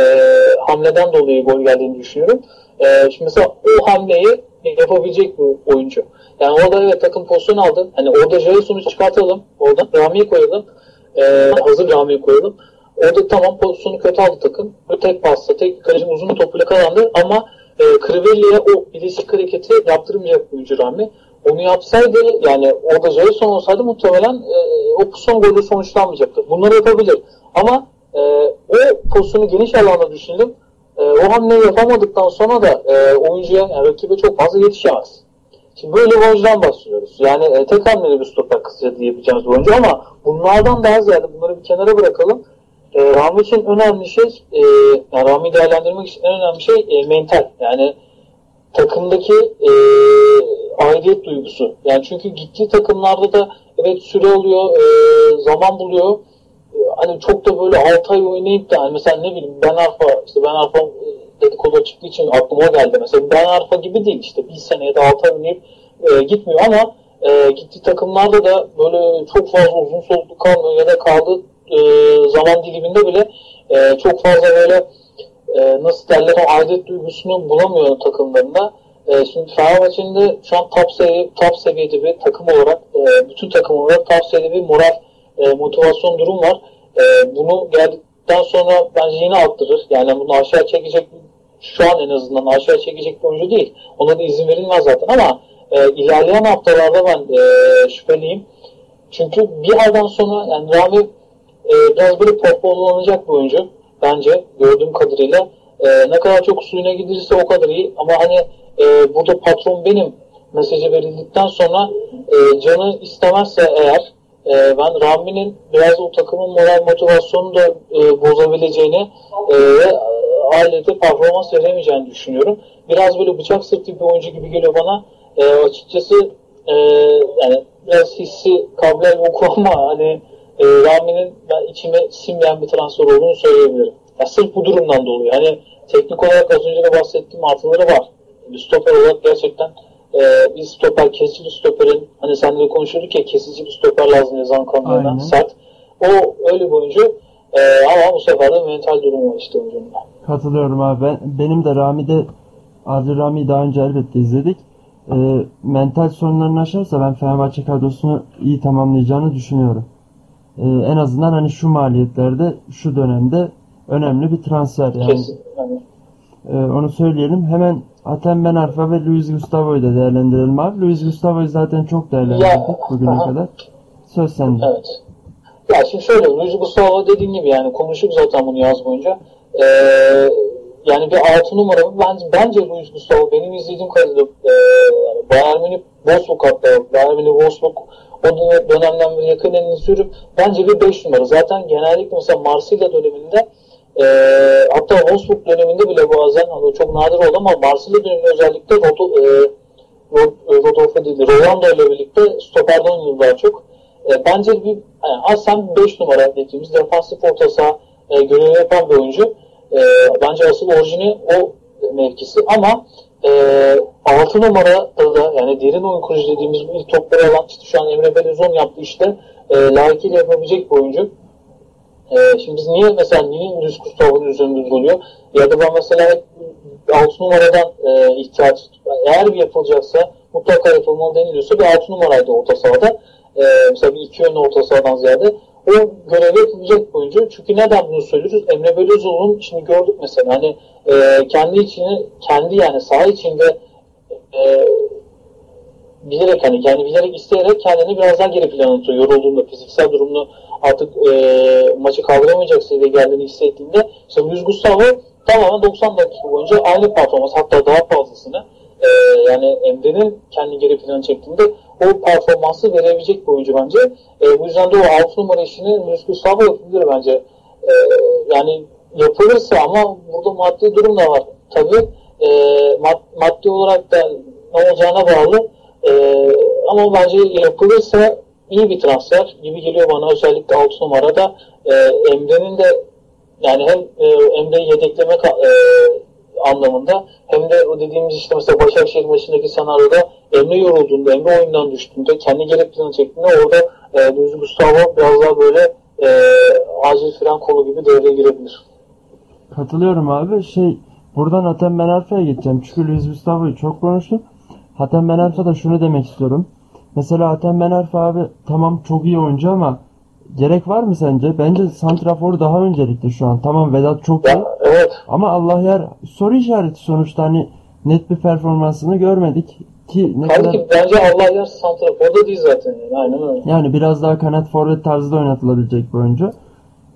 hamleden dolayı gol geldiğini düşünüyorum. E, şimdi mesela o hamleyi yapabilecek bu oyuncu. Yani orada evet takım pozisyon aldı. Hani orada Jason'u çıkartalım. Oradan Rami'yi koyalım. E, hazır Rami'yi koyalım. Orada tamam pozisyonu kötü aldı takım. Bir tek pasla, tek kalecinin uzun topuyla kazandı ama e, Crivelli'ye o bileşik hareketi yaptırmayacak oyuncu Rami. Onu yapsaydı yani orada Jason olsaydı muhtemelen e, o son golü sonuçlanmayacaktı. Bunları yapabilir. Ama e, o pozisyonu geniş alanda düşündüm. E, o hamleyi yapamadıktan sonra da e, oyuncuya yani rakibe çok fazla yetişemez. Şimdi böyle bir oyuncudan bahsediyoruz. Yani e, tek hamleli bir stoper kısaca diyebileceğimiz bir oyuncu ama bunlardan daha ziyade bunları bir kenara bırakalım. E, Rami için önemli şey, e, yani Rami'yi değerlendirmek için en önemli şey e, mental. Yani takımdaki e, aidiyet duygusu. Yani çünkü gittiği takımlarda da evet süre oluyor, e, zaman buluyor. E, hani çok da böyle 6 ay oynayıp da hani mesela ne bileyim Ben Arfa, işte Ben Arfa e, dedikodu çıktığı için aklıma geldi. Mesela Ben Arfa gibi değil işte bir sene ya da 6 ay oynayıp e, gitmiyor ama e, gittiği takımlarda da böyle çok fazla uzun soluklu kalmıyor ya da kaldığı e, zaman diliminde bile e, çok fazla böyle e, nasıl derler o aidiyet duygusunu bulamıyor takımlarında. E, şimdi Fenerbahçe'nin de şu an top, seviye, top seviyede bir takım olarak e, bütün takım olarak top seviyede bir moral e, motivasyon durum var. E, bunu geldikten sonra bence yine arttırır. Yani bunu aşağı çekecek şu an en azından aşağı çekecek bir oyuncu değil. Ona da izin verilmez zaten ama e, ilerleyen haftalarda ben e, şüpheliyim. Çünkü bir yerden sonra yani Rami e, biraz böyle pohpohlanacak bir oyuncu bence gördüğüm kadarıyla. E, ne kadar çok suyuna gidirirse o kadar iyi ama hani e, burada patron benim mesajı verildikten sonra e, canı istemezse eğer e, ben Rami'nin biraz o takımın moral motivasyonunu da e, bozabileceğini e, ailede performans veremeyeceğini düşünüyorum. Biraz böyle bıçak sırtı bir oyuncu gibi geliyor bana. E, açıkçası e, yani biraz hissi kabilel vuku ama hani e, Rami'nin ben içime sinmeyen bir transfer olduğunu söyleyebilirim. Ya sırf bu durumdan dolayı. Hani teknik olarak az önce de bahsettiğim artıları var. Bir stoper olarak gerçekten e, bir stoper, kesici bir stoperin hani sen de konuşuyorduk ya kesici bir stoper lazım yazan kanunlardan sert. O öyle bir oyuncu e, ama bu sefer de mental durumu var işte oyuncunun. Katılıyorum abi. Ben, benim de Rami'de Adil Rami'yi daha önce elbette izledik. E, mental sorunlarını aşarsa ben Fenerbahçe kadrosunu iyi tamamlayacağını düşünüyorum. E, en azından hani şu maliyetlerde şu dönemde önemli bir transfer yani. E, onu söyleyelim. Hemen Atem Ben Arfa ve Luis Gustavo'yu da değerlendirelim abi. Luis Gustavo'yu zaten çok değerlendirdik Ya, bugüne aha. kadar. Söz sende. Evet. Ya şimdi şöyle Luis Gustavo dediğin gibi yani konuştuk zaten bunu yaz boyunca. Ee, yani bir altı numara mı? Bence, Luis Gustavo benim izlediğim kadarıyla e, Bayern Münih Wolfsburg hatta Bayern Münih Wolfsburg o dönem- dönemden beri yakından izliyorum. Bence bir 5 numara. Zaten genellikle mesela Marsilya döneminde e, hatta Wolfsburg döneminde bile bazen hani çok nadir oldu ama Marsilya döneminde özellikle Rodo, e, Rod- Rodolfo değil, Rolando ile birlikte stoperden oynadı daha çok. E, bence bir yani Aslen 5 numara dediğimiz defansif orta saha e, görevi yapan bir oyuncu. E, bence asıl orijini o mevkisi ama e, 6 numara da yani derin oyun kurucu dediğimiz bu ilk topları alan işte şu an Emre Belözoğlu yaptığı işte e, layıkıyla yapabilecek bir oyuncu. E, şimdi biz niye mesela niye Luis Gustavo'nun üzerinde duruyor? Ya da ben mesela hep 6 numaradan e, ihtiyaç eğer bir yapılacaksa mutlaka yapılmalı deniliyorsa bir 6 numaraydı orta sahada. E, mesela bir iki yönlü orta sahadan ziyade o görevi yapılacak oyuncu. Çünkü neden bunu söylüyoruz? Emre Belözoğlu'nun şimdi gördük mesela hani e, kendi içini kendi yani saha içinde e, bilerek hani kendi bilerek isteyerek kendini biraz daha geri plana atıyor. Yorulduğunda fiziksel durumunu artık e, maçı kaldıramayacak seviyeye geldiğini hissettiğinde işte Luis Gustavo tamamen 90 dakika boyunca aynı performans hatta daha fazlasını e, yani Emre'nin kendi geri plana çektiğinde o performansı verebilecek bir oyuncu bence. E, bu yüzden de o 6 numara işini Luis Gustavo yapabilir bence. E, yani yapılırsa ama burada maddi durum da var. Tabii e, mad- maddi olarak da ne olacağına bağlı. Ee, ama bence yapılırsa iyi bir transfer gibi geliyor bana özellikle 6 numarada e, Emre'nin de yani hem e, Emre'yi yedeklemek e, anlamında hem de o dediğimiz işte mesela Başakşehir maçındaki senaryoda Emre yorulduğunda, Emre oyundan düştüğünde, kendi geri plana çektiğinde orada e, Luis Gustavo biraz daha böyle e, acil fren kolu gibi devreye girebilir. Katılıyorum abi. Şey buradan Hatem Ben Arfa'ya geçeceğim. Çünkü Luis Gustavo'yu çok konuştuk. Hatem Ben Arfa da şunu demek istiyorum. Mesela Hatem Ben Arfa abi tamam çok iyi oyuncu ama gerek var mı sence? Bence Santrafor daha öncelikli şu an. Tamam Vedat çok iyi. Ya. Ama Allah yer soru işareti sonuçta hani net bir performansını görmedik. Ki ne kadar Halbuki bence Allah yer santraforda değil zaten yani. Aynen öyle. yani biraz daha kanat forvet tarzda oynatılabilecek bir oyuncu.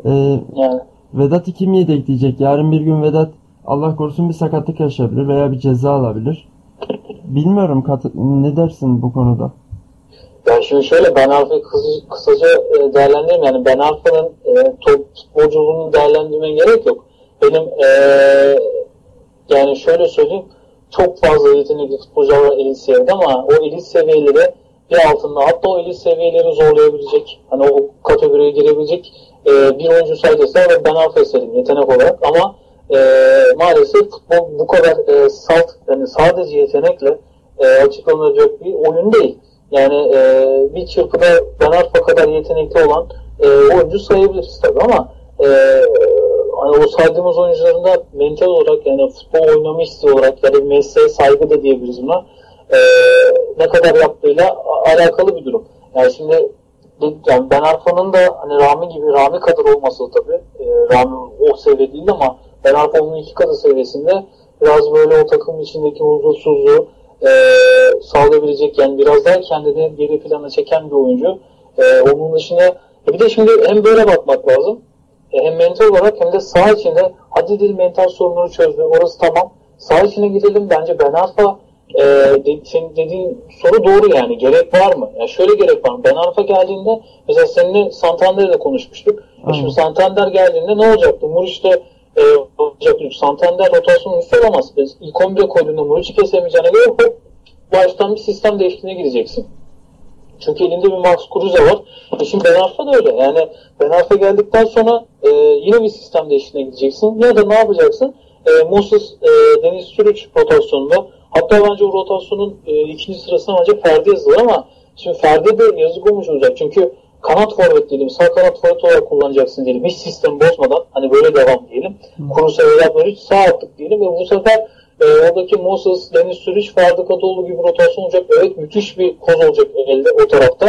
Ee, Yani. Vedat'ı kim yedekleyecek? Yarın bir gün Vedat Allah korusun bir sakatlık yaşayabilir veya bir ceza alabilir. Bilmiyorum ne dersin bu konuda? Ya şimdi şöyle Ben Arfa'yı kısaca, kısaca e, değerlendireyim. Yani Ben Arfa'nın e, top futbolculuğunu değerlendirmeye gerek yok. Benim e, yani şöyle söyleyeyim çok fazla yetenekli futbolcular var elit seviyede ama o elit seviyeleri bir altında hatta o elit seviyeleri zorlayabilecek hani o kategoriye girebilecek e, bir oyuncu sayısı ve Ben Arfa istedim yetenek olarak ama e, maalesef futbol bu kadar e, salt yani sadece yetenekle e, açıklanacak bir oyun değil. Yani e, bir çırpıda Ben Arfa kadar yetenekli olan e, oyuncu sayabiliriz tabii ama e, hani o saydığımız oyuncuların da mental olarak yani futbol oynama isteği olarak ya da mesleğe saygı da diyebiliriz buna e, ne kadar yaptığıyla alakalı bir durum. Yani şimdi yani Ben Arfa'nın da hani Rami gibi Rami kadar olması tabii. E, Rami o seviye değil ama Ben Arfa onun iki katı seviyesinde biraz böyle o takım içindeki huzursuzluğu e, sağlayabilecek yani biraz daha kendini geri plana çeken bir oyuncu. E, onun dışında e bir de şimdi hem böyle bakmak lazım. E, hem mental olarak hem de saha içinde hadi değil mental sorunları çözdü. Orası tamam. Saha içine gidelim. Bence Ben Arfa e, de, senin dediğin soru doğru yani. Gerek var mı? Yani şöyle gerek var mı? Ben Arfa geldiğinde mesela seninle Santander'le konuşmuştuk. E şimdi Santander geldiğinde ne olacaktı? Muriç'te e, olacaktı. Santander rotasyon üstü olamaz. Biz ilk 11'e koyduğunda Muriç'i kesemeyeceğine göre hop baştan bir sistem değişikliğine gireceksin. Çünkü elinde bir Max Kruse var. E şimdi Ben Arfa da öyle. Yani Ben Arfa geldikten sonra e, yine bir sistem değişikliğine gideceksin. Ya da ne yapacaksın? E, Moses, e, Deniz Sürüç rotasyonunda hatta bence o rotasyonun e, ikinci sırasına bence Ferdi yazılır ama şimdi Ferdi de yazık olmuş olacak. Çünkü kanat forvet diyelim, sağ kanat forvet olarak kullanacaksın diyelim. Hiç sistem bozmadan hani böyle devam diyelim. Kruse ve Yabnoric sağ attık diyelim ve bu sefer e, oradaki Moses, Deniz Sürüç, Ferdi Kadıoğlu gibi rotasyon olacak. Evet müthiş bir koz olacak elde o tarafta.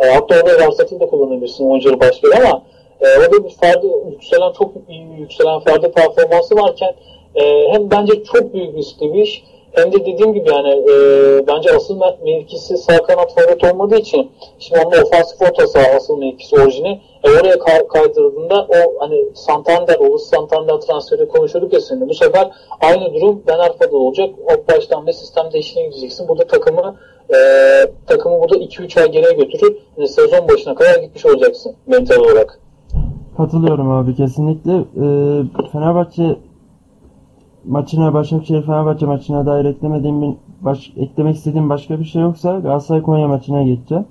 E, hatta orada Ramsat'ı da kullanabilirsin oyuncuları başka ama e, orada bir Ferdi yükselen çok iyi yükselen Ferdi performansı varken e, hem bence çok büyük riskli bir hem de dediğim gibi yani e, bence asıl mevkisi sağ kanat forvet olmadığı için şimdi onun ofansif orta saha asıl mevkisi orijini e, oraya kay- kaydırdığında o hani Santander olur Santander transferi konuşuyorduk ya seninle. Bu sefer aynı durum Ben Arfa'da olacak. O baştan bir sistem değişikliğine gideceksin. Bu da takımı e, takımı burada 2-3 ay geriye götürür. Yani sezon başına kadar gitmiş olacaksın mental olarak. Katılıyorum abi kesinlikle. Ee, Fenerbahçe maçına Başakşehir Fenerbahçe maçına dair eklemediğim bir, baş, eklemek istediğim başka bir şey yoksa Galatasaray Konya maçına geçeceğim.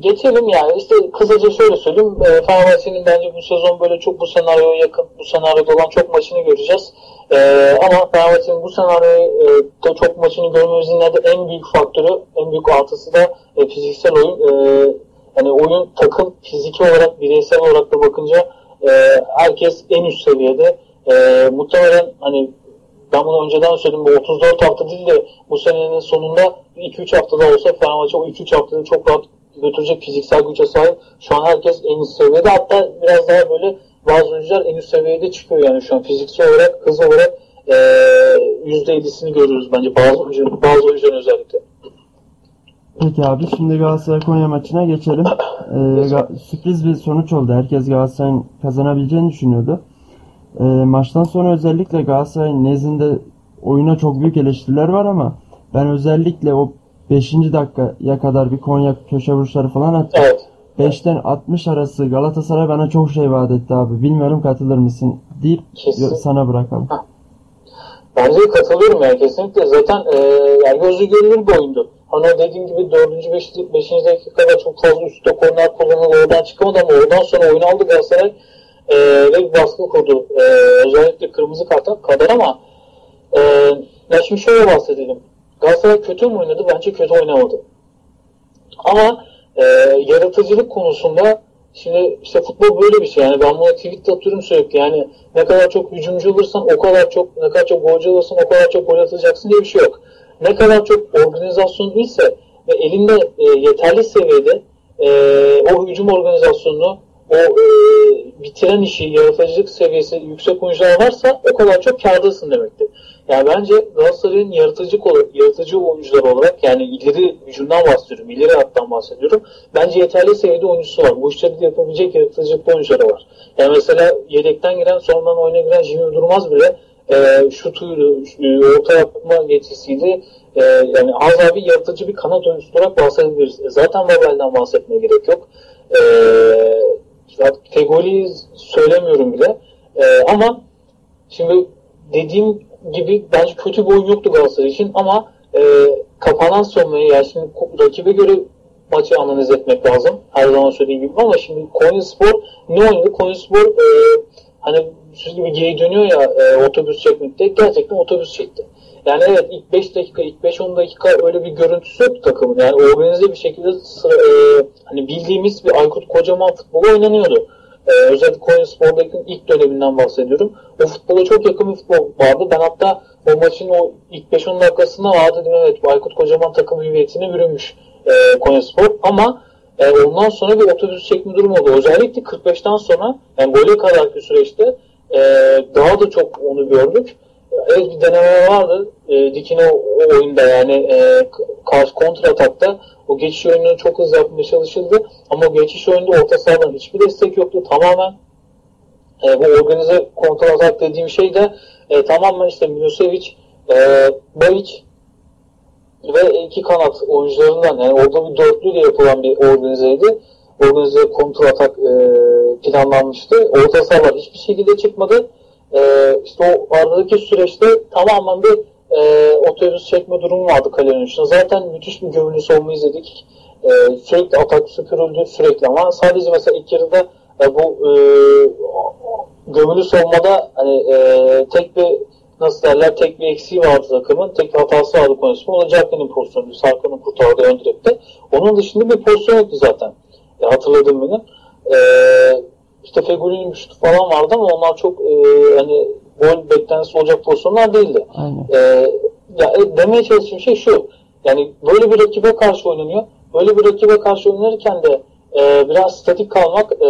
Geçelim yani işte kısaca şöyle söyleyeyim. E, Fenerbahçe'nin bence bu sezon böyle çok bu senaryoya yakın, bu senaryoda olan çok maçını göreceğiz. E, ama Fenerbahçe'nin bu senaryoda e, çok maçını görmemizin de en büyük faktörü, en büyük artısı da e, fiziksel oyun. E, yani oyun takım fiziki olarak, bireysel olarak da bakınca e, herkes en üst seviyede. E, muhtemelen hani ben bunu önceden söyledim. Bu 34 hafta değil de bu senenin sonunda 2-3 haftada olsa Fenerbahçe o 2-3 haftada çok rahat götürecek fiziksel güce sahip. Şu an herkes en üst seviyede. Hatta biraz daha böyle bazı oyuncular en üst seviyede çıkıyor yani şu an fiziksel olarak, hız olarak e, %50'sini görüyoruz bence bazı oyuncuların, bazı oyuncuların özellikle. Peki abi şimdi Galatasaray Konya maçına geçelim. [coughs] Ee, sürpriz bir sonuç oldu. Herkes Galatasaray'ın kazanabileceğini düşünüyordu. Ee, maçtan sonra özellikle Galatasaray'ın nezdinde oyuna çok büyük eleştiriler var ama ben özellikle o 5. dakikaya kadar bir Konya köşe vuruşları falan attı. Evet. 5'ten 60 arası Galatasaray bana çok şey vaat etti abi. Bilmiyorum katılır mısın deyip Kesin. sana bırakalım. Bence katılıyorum yani kesinlikle. Zaten e, yani gözü görülür bir oyundu. Hani dediğim gibi 4. 5. 5. dakikada çok fazla üstte korner kullanıldı. Oradan çıkamadı ama oradan sonra oyun aldı Galatasaray. E, ve bir baskı kurdu. E, özellikle kırmızı karta kadar ama e, ya şimdi şöyle bahsedelim. Galatasaray kötü mü oynadı? Bence kötü oynamadı. Ama e, yaratıcılık konusunda Şimdi işte futbol böyle bir şey yani ben buna tweet atıyorum sürekli yani ne kadar çok hücumcu olursan o kadar çok ne kadar çok golcü olursan o kadar çok gol atacaksın diye bir şey yok. Ne kadar çok organizasyon ise ve elinde e, yeterli seviyede e, o hücum organizasyonunu o e, bitiren işi, yaratıcılık seviyesi yüksek oyuncular varsa o kadar çok kârdasın demektir. Yani bence Galatasaray'ın yaratıcı, yaratıcı oyuncular olarak yani ileri hücumdan bahsediyorum, ileri hattan bahsediyorum. Bence yeterli seviyede oyuncusu var. Bu işleri yapabilecek yaratıcı oyuncuları var. Yani mesela yedekten giren, sonradan oyuna giren Jimmy Durmaz bile e, şutuydu, orta yapma yetisiydi. E, yani az abi yaratıcı bir kanat oyuncusu olarak bahsedebiliriz. E, zaten Babel'den bahsetmeye gerek yok. E, Fegoli'yi söylemiyorum bile. E, ama şimdi dediğim gibi bence kötü bir oyun yoktu Galatasaray için ama e, kapanan savunmayı yani şimdi rakibe göre maçı analiz etmek lazım. Her zaman söylediğim gibi ama şimdi Konya Spor ne oynadı? Konya Spor e, hani siz gibi geri dönüyor ya e, otobüs çekmekte gerçekten otobüs çekti. Yani evet ilk 5 dakika, ilk 5-10 dakika öyle bir görüntüsü yok takımın. Yani organize bir şekilde sıra, e, hani bildiğimiz bir Aykut Kocaman futbolu oynanıyordu. E, özellikle Konya Spor'daki ilk döneminden bahsediyorum. O futbola çok yakın bir futbol vardı. Ben hatta o maçın o ilk 5-10 dakikasında vardı dedim evet Aykut Kocaman takım hüviyetine bürünmüş e, Konya Spor. Ama e, ondan sonra bir otobüs çekme durumu oldu. Özellikle 45'ten sonra yani gole kadarki süreçte e, daha da çok onu gördük. Evet bir deneme vardı. E, Dikin o, o oyunda yani e, karşı kontra atakta o geçiş oyununu çok hızlı yapmaya çalışıldı. Ama o geçiş oyunda orta sahadan hiçbir destek yoktu. Tamamen e, bu organize kontra atak dediğim şey de e, tamamen işte Milosevic, e, Bajic ve iki kanat oyuncularından yani orada bir dörtlüyle yapılan bir organizeydi. Organize kontra atak e, planlanmıştı. Orta sahalar hiçbir şekilde çıkmadı. E, işte o aradaki süreçte tamamen bir e, otobüs çekme durumu vardı kalenin içinde. Zaten müthiş bir gömülü savunma izledik. E, sürekli atak süpürüldü sürekli ama sadece mesela ilk yarıda e, bu e, gömülü savunmada hani e, tek bir nasıl derler tek bir eksiği vardı takımın. Tek bir hatası vardı konusunda. O da Jacklin'in pozisyonu. Sarkan'ın kurtardığı ön direkte. Onun dışında bir pozisyon yoktu zaten. Ya, hatırladığım benim. E, işte şutu falan vardı ama onlar çok e, hani gol beklentisi olacak pozisyonlar değildi. Aynen. E, ya, e, demeye çalıştığım şey şu. Yani böyle bir rakibe karşı oynanıyor. Böyle bir rakibe karşı oynanırken de e, biraz statik kalmak e,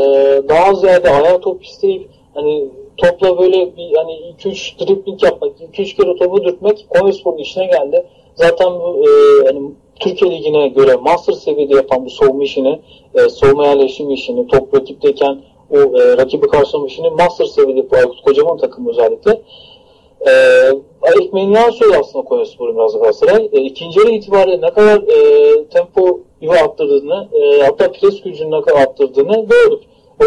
daha ziyade ayağa top isteyip hani topla böyle bir hani 2-3 dribling yapmak, 2-3 kere topu dürtmek Konyaspor'un işine geldi. Zaten bu e, hani Türkiye Ligi'ne göre master seviyede yapan bu savunma işini, e, savunma yerleşim işini, top rakipteyken o e, rakibi karşılama işini master seviyede yapıyor Aykut Kocaman takımı özellikle. E, ekmeğini yan söylüyor aslında Konyaspor'un biraz Galatasaray. E, ikinci yarı itibariyle ne kadar e, tempo gibi arttırdığını, e, hatta pres gücünü ne kadar arttırdığını gördük.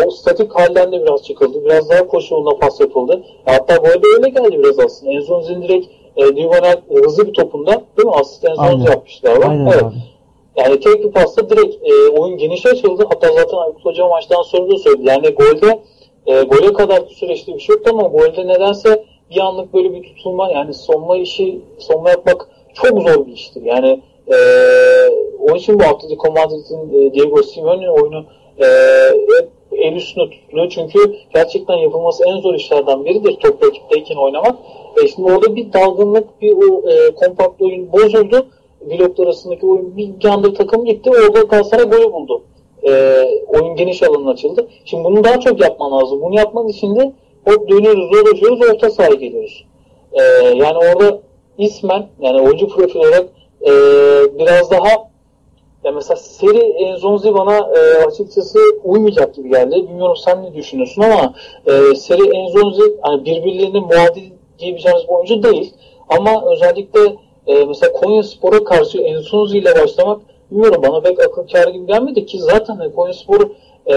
O statik halden de biraz çıkıldı. Biraz daha koşu yoluna pas yapıldı. Hatta bu arada öyle geldi biraz aslında. Enzonzi'nin direkt e, Divanel hızlı bir topunda değil mi? Asist yapmışlar. Aynen evet. abi. Yani tek bir pasta direkt e, oyun geniş açıldı. Hatta zaten Aykut Hoca maçtan sonra da söyledi. Yani golde e, gole kadar süreçte bir şey yoktu ama golde nedense bir anlık böyle bir tutulma yani sonma işi sonma yapmak çok zor bir iştir. Yani e, onun için bu Atletico Madrid'in e, Diego Simeone'nin oyunu e, el üstünde tutuluyor. Çünkü gerçekten yapılması en zor işlerden biridir top rakipteyken oynamak. E, şimdi orada bir dalgınlık, bir o e, kompakt oyun bozuldu. Bloklar arasındaki oyun bir anda takım gitti. Orada Galatasaray golü buldu. E, oyun geniş alanın açıldı. Şimdi bunu daha çok yapman lazım. Bunu yapmak için de hop dönüyoruz, dolaşıyoruz, orta sahaya geliyoruz. E, yani orada ismen yani oyuncu profil olarak e, biraz daha ya mesela seri Enzonzi bana e, açıkçası uymayacak gibi geldi. Bilmiyorum sen ne düşünüyorsun ama e, seri Enzonzi hani birbirlerine muadil diyebileceğimiz bir oyuncu değil. Ama özellikle e, mesela Konya Spor'a karşı Enzonzi ile başlamak bilmiyorum bana pek akıl kârı gibi gelmedi ki zaten hani Konya Spor e,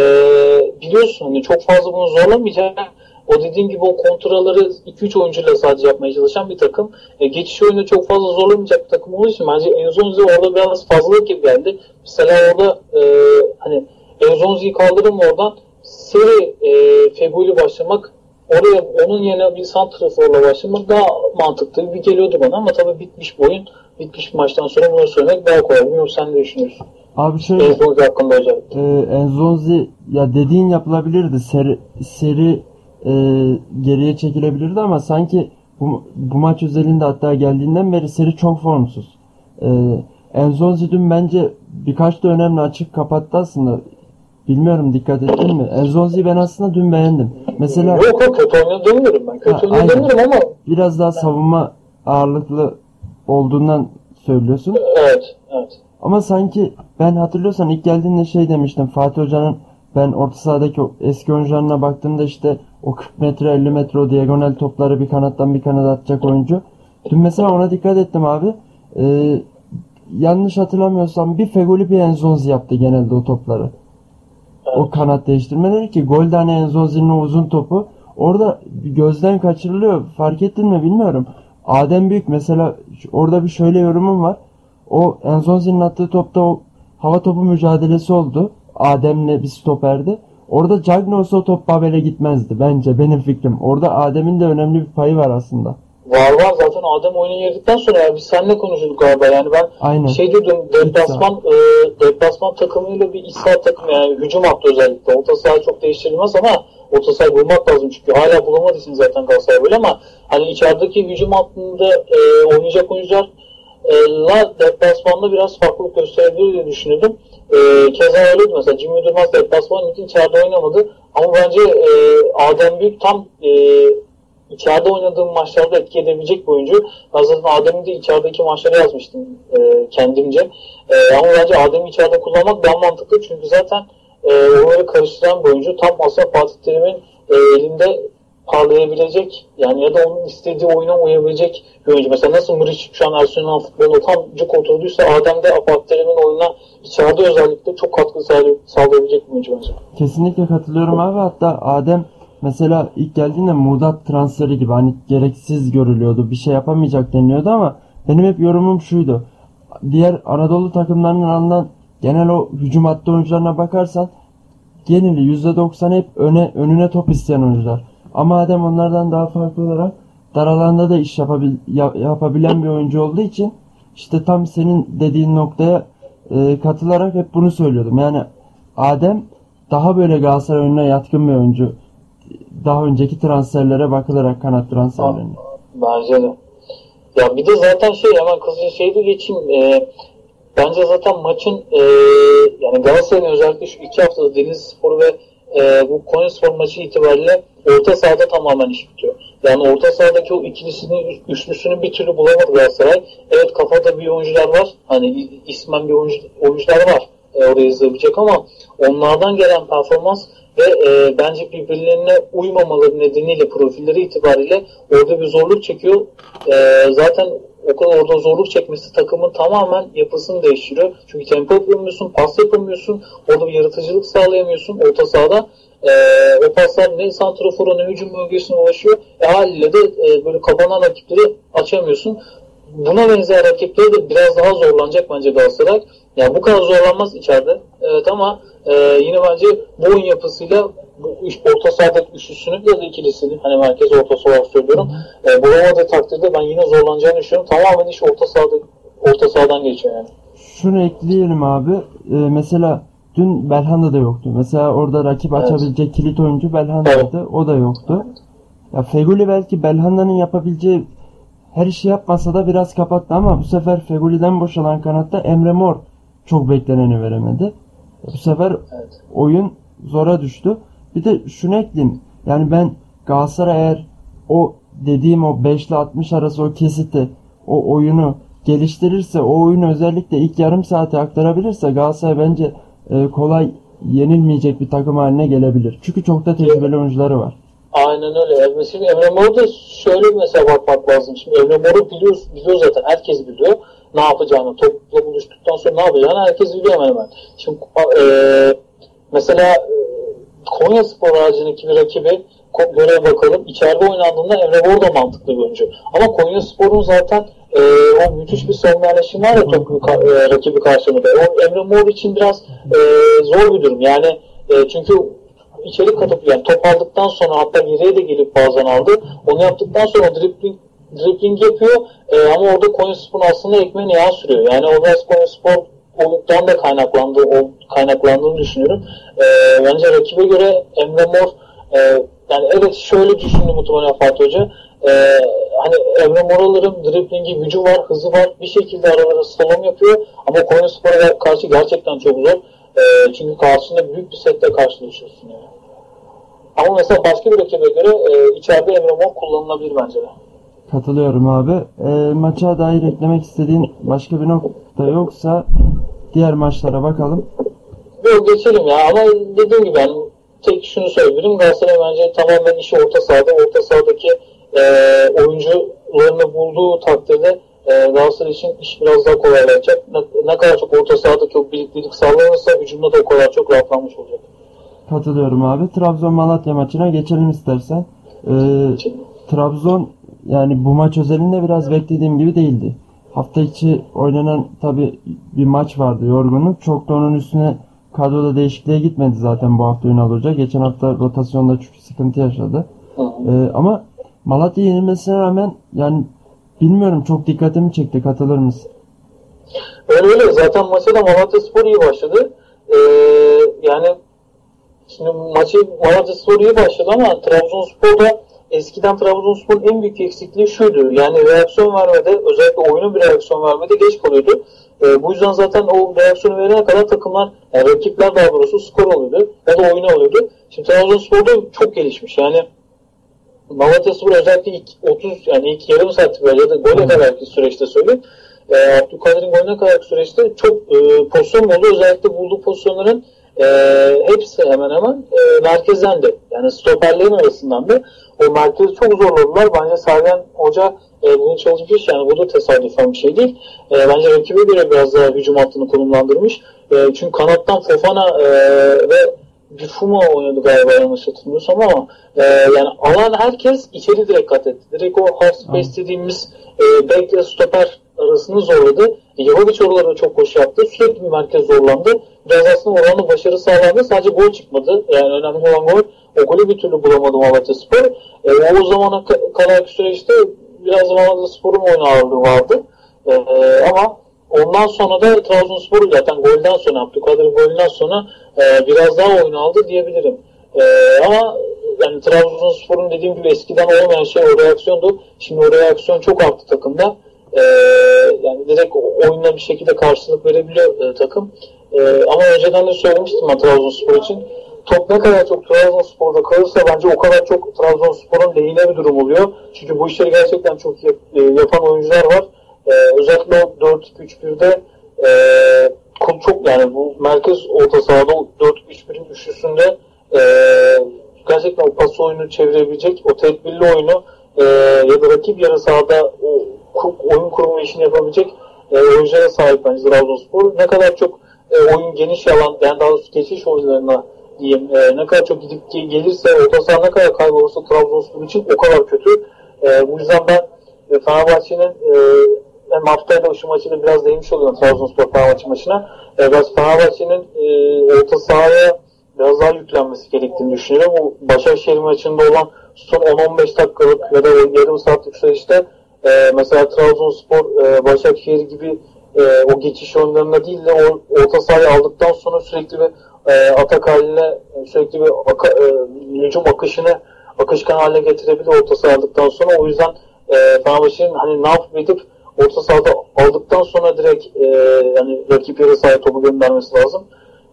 biliyorsun hani çok fazla bunu zorlamayacak. O dediğim gibi o kontraları 2-3 oyuncuyla sadece yapmaya çalışan bir takım. E, geçiş oyunu çok fazla zorlamayacak bir takım olduğu için bence Enzonzi orada biraz fazlalık gibi geldi. Mesela orada e, hani Enzonzi'yi kaldırın oradan seri e, Feguli başlamak oraya onun yerine bir santraforla başlamak daha mantıklı gibi geliyordu bana ama tabii bitmiş bir oyun bitmiş maçtan sonra bunu söylemek daha kolay. Bilmiyorum sen ne düşünüyorsun? Abi şöyle Enzonzi hakkında özellikle. e, Enzonzi ya dediğin yapılabilirdi. Seri, seri e, geriye çekilebilirdi ama sanki bu, bu maç özelinde hatta geldiğinden beri seri çok formsuz. E, Enzonzi dün bence birkaç da önemli açık kapattı aslında. Bilmiyorum dikkat ettin mi? Enzonzi'yi ben aslında dün beğendim. Mesela Yok yok kötü demiyorum ben. Kötü demiyorum ama biraz daha savunma ağırlıklı olduğundan söylüyorsun. evet evet. Ama sanki ben hatırlıyorsan ilk geldiğinde şey demiştim Fatih Hoca'nın ben orta sahadaki o eski oyuncularına baktığımda işte o 40 metre 50 metre o diagonal topları bir kanattan bir kanada atacak oyuncu. Dün mesela ona dikkat ettim abi. Ee, yanlış hatırlamıyorsam bir Fegoli bir Enzonzi yaptı genelde o topları. O kanat değiştirmeleri ki golde hani Enzonzi'nin uzun topu orada gözden kaçırılıyor. Fark ettin mi bilmiyorum. Adem Büyük mesela orada bir şöyle yorumum var. O Enzonzi'nin attığı topta o hava topu mücadelesi oldu. Adem'le bir stoperde. Orada Cagney olsa o top Babel'e gitmezdi bence benim fikrim. Orada Adem'in de önemli bir payı var aslında. Var var zaten Adem oyuna girdikten sonra ya biz seninle konuşuyorduk galiba. Yani ben Aynen. şey diyordum deplasman e, deplasman takımıyla bir iç saha takımı yani hücum hattı özellikle. Orta saha çok değiştirilmez ama orta sahayı bulmak lazım çünkü. Hala bulamadığı için zaten Galatasaray böyle ama hani içerideki hücum hattında e, oynayacak oyuncular e, la deplasmanda biraz farklılık gösterebilir diye düşünüyordum. E, keza öyleydi mesela. Jimmy Durmaz deplasman için içeride oynamadı. Ama bence e, Adem Büyük tam e, içeride oynadığım maçlarda etki edebilecek bir oyuncu. Zaten Adem'i de içerideki maçları yazmıştım e, kendimce. E, ama bence Adem'i içeride kullanmak daha mantıklı çünkü zaten e, onları karıştıran bir oyuncu. Tam aslında Fatih Terim'in e, elinde parlayabilecek yani ya da onun istediği oyuna uyabilecek bir oyuncu. Mesela nasıl Muriç şu an Arsenal futboluna tam cuk oturduysa Adem de Fatih oyuna içeride özellikle çok katkı sağlay- sağlayabilecek bir oyuncu bence. Kesinlikle katılıyorum abi. Hatta Adem mesela ilk geldiğinde Mudat transferi gibi hani gereksiz görülüyordu. Bir şey yapamayacak deniliyordu ama benim hep yorumum şuydu. Diğer Anadolu takımlarının alınan genel o hücum hattı oyuncularına bakarsan geneli %90 hep öne önüne top isteyen oyuncular. Ama Adem onlardan daha farklı olarak dar alanda da iş yapabil, ya- yapabilen bir oyuncu olduğu için işte tam senin dediğin noktaya e, katılarak hep bunu söylüyordum. Yani Adem daha böyle Galatasaray oyununa yatkın bir oyuncu. Daha önceki transferlere bakılarak kanat transferlerine. Bence de. Ya bir de zaten şey hemen kızıca şey de geçeyim. E, bence zaten maçın e, yani Galatasaray'ın özellikle şu iki haftada Denizlispor ve e, bu Konyaspor maçı itibariyle orta sahada tamamen iş bitiyor. Yani orta sahadaki o ikilisini, üçlüsünü bir türlü bulamadı Galatasaray. Evet kafada bir oyuncular var. Hani ismen bir oyuncu, oyuncular var. E, oraya yazılabilecek ama onlardan gelen performans ve e, bence birbirlerine uymamaları nedeniyle profilleri itibariyle orada bir zorluk çekiyor. E, zaten o kadar orada zorluk çekmesi takımın tamamen yapısını değiştiriyor. Çünkü tempo yapamıyorsun, pas yapamıyorsun, orada bir yaratıcılık sağlayamıyorsun orta sahada. E, o paslar ne santrafora ne hücum bölgesine ulaşıyor. E, haliyle de e, böyle kapanan rakipleri açamıyorsun. Buna benzer rakipleri de biraz daha zorlanacak bence Galatasaray. Yani bu kadar zorlanmaz içeride. Evet ama e, yine bence bu oyun yapısıyla bu iş, orta sahadaki üçlüsünü ya da ikilisini hani merkez orta saha söylüyorum. E, bulamadığı takdirde ben yine zorlanacağını düşünüyorum. Tamamen iş orta sahada orta sahadan geçiyor yani. Şunu ekleyelim abi. Ee, mesela dün Belhanda da yoktu. Mesela orada rakip Evet. açabilecek kilit oyuncu Belhanda'ydı. O da yoktu. Ya Feguli belki Belhanda'nın yapabileceği her işi yapmasa da biraz kapattı ama bu sefer Feguli'den boşalan kanatta Emre Mor çok bekleneni veremedi. Bu sefer Evet. oyun zora düştü. Bir de şunu ekleyeyim. Yani ben Galatasaray eğer o dediğim o 5 ile 60 arası o kesiti, o oyunu geliştirirse, o oyunu özellikle ilk yarım saate aktarabilirse Galatasaray bence e, kolay yenilmeyecek bir takım haline gelebilir. Çünkü çok da tecrübeli oyuncuları var. Aynen öyle. Mesela Emre Mor'u da şöyle mesela bakmak lazım. Şimdi Emre Mor'u biliyor, biliyor zaten. Herkes biliyor ne yapacağını. Topla buluştuktan sonra ne yapacağını herkes biliyor hemen hemen. Şimdi e, mesela e, Konya Spor haricindeki bir rakibi göre bakalım. İçeride oynandığında Emre Mor da mantıklı bir oyuncu. Ama Konya Spor'un zaten e, o müthiş bir savunma yerleşimi var ya topu ka- e, rakibi karşısında. O Emre Mor için biraz e, zor bir durum. Yani e, çünkü içeri katıp yani top aldıktan sonra hatta geriye de gelip bazen aldı. Onu yaptıktan sonra dribbling, dribbling yapıyor e, ama orada Konyaspor'un aslında ekmeğine yağ sürüyor. Yani o biraz Konyaspor oluktan da kaynaklandığı, o, kaynaklandığını düşünüyorum. E, bence rakibe göre Emre Mor e, yani evet şöyle düşündü muhtemelen Fatih Hoca. E, hani Emre Moral'ların driblingi, gücü var, hızı var. Bir şekilde aralara slalom yapıyor. Ama Konyaspor'a karşı gerçekten çok zor. E, çünkü karşısında büyük bir setle karşılaşıyorsun yani. Ama mesela başka bir rakibe göre e, içeride Emre Mor kullanılabilir bence de. Katılıyorum abi. E, maça dair eklemek istediğin başka bir nokta yoksa diğer maçlara bakalım. Yok geçelim ya ama dediğim gibi ben tek şunu söyleyebilirim. Galatasaray bence tamamen işi orta sahada. Orta sahadaki e, oyuncularını bulduğu takdirde e, Galatasaray için iş biraz daha kolaylaşacak. Ne, ne kadar çok orta sahadaki o birliktelik sağlanırsa hücumda da o kadar çok rahatlanmış olacak. Katılıyorum abi. Trabzon Malatya maçına geçelim istersen. E, Trabzon yani bu maç özelinde biraz beklediğim gibi değildi. Hafta içi oynanan tabi bir maç vardı yorgunluk. Çok da onun üstüne kadroda değişikliğe gitmedi zaten bu hafta Ünal Hoca. Geçen hafta rotasyonda çünkü sıkıntı yaşadı. Hı hı. Ee, ama Malatya yenilmesine rağmen yani bilmiyorum çok dikkatimi çekti. Katılır mısın? Öyle öyle. Zaten maça da Malatya Spor iyi başladı. Ee, yani şimdi maçı Malatya Spor iyi başladı ama Trabzonspor da eskiden Trabzonspor'un en büyük eksikliği şuydu. Yani reaksiyon vermede özellikle oyunun bir reaksiyon vermede geç kalıyordu. Ee, bu yüzden zaten o reaksiyonu verene kadar takımlar, yani rakipler daha doğrusu skor oluyordu ya da oyunu oluyordu. Şimdi Trabzonspor'da çok gelişmiş. Yani Malatya Spor özellikle ilk 30 yani ilk yarım saat böyle ya da gole kadarki süreçte söyleyeyim. E, Abdülkadir'in golüne kadarki süreçte çok e, pozisyon oldu. Özellikle bulduğu pozisyonların e, hepsi hemen hemen e, merkezdendi. Yani stoperlerin arasından da o merkezi çok zorladılar. Bence Sergen Hoca e, bunu çalışmış. Yani bu da tesadüfen bir şey değil. E, bence rakibe göre biraz daha hücum hattını konumlandırmış. E, çünkü kanattan Fofana e, ve Büfuma oynadı galiba yanlış hatırlamıyorsam ama e, yani alan herkes içeri direkt kat etti. Direkt o half space dediğimiz e, back ile stoper arasını zorladı. E, Jovic oralarda çok hoş yaptı. Sürekli bir merkez zorlandı. Biraz aslında oranla başarı sağlandı. Sadece gol çıkmadı. Yani önemli olan gol. O golü bir türlü bulamadı Malatya Spor. E, o zamana ka- kadarki süreçte biraz Malatya Spor'un oyun ağırlığı vardı. E, ama ondan sonra da Trabzonspor zaten golden sonra Abdülkadir golünden sonra e, biraz daha oyun aldı diyebilirim. E, ama yani Trabzonspor'un dediğim gibi eskiden olmayan şey o reaksiyondu. Şimdi o reaksiyon çok arttı takımda. E, yani direkt oyunla bir şekilde karşılık verebiliyor e, takım. E, ama önceden de söylemiştim ben Trabzonspor için. Top ne kadar çok Trabzonspor'da kalırsa bence o kadar çok Trabzonspor'un lehine bir durum oluyor. Çünkü bu işleri gerçekten çok yap, e, yapan oyuncular var. E, özellikle o 4-2-3-1'de e, çok- yani bu merkez orta sahada o 4-3-1'in üçlüsünde e, gerçekten o pas oyunu çevirebilecek, o tedbirli oyunu e, ya da rakip yarı sahada o oyun kurumu işini yapabilecek e, oyunculara sahip bence Trabzonspor. Ne kadar çok e, oyun geniş alan, yani daha doğrusu geçiş oyunlarına diyeyim, e, ne kadar çok gidip ge- gelirse, orta saha ne kadar kaybolursa Trabzonspor için o kadar kötü. E, bu yüzden ben e, Fenerbahçe'nin e, hem haftayla şu maçıyla biraz değinmiş oluyorum Trabzonspor Fenerbahçe maçına. E, biraz Fenerbahçe'nin e, orta sahaya biraz daha yüklenmesi gerektiğini düşünüyorum. Bu Başakşehir maçında olan son 10-15 dakikalık ya da yarım saatlik süreçte e, mesela Trabzonspor e, Başakşehir gibi e, o geçiş oyunlarında değil de o orta sahayı aldıktan sonra sürekli bir e, atak haline e, sürekli bir aka, e, hücum akışını akışkan haline getirebilir orta saha aldıktan sonra. O yüzden e, Fenerbahçe'nin hani ne yapıp edip orta sahada aldıktan sonra direkt e, yani rakip yarı sahaya topu göndermesi lazım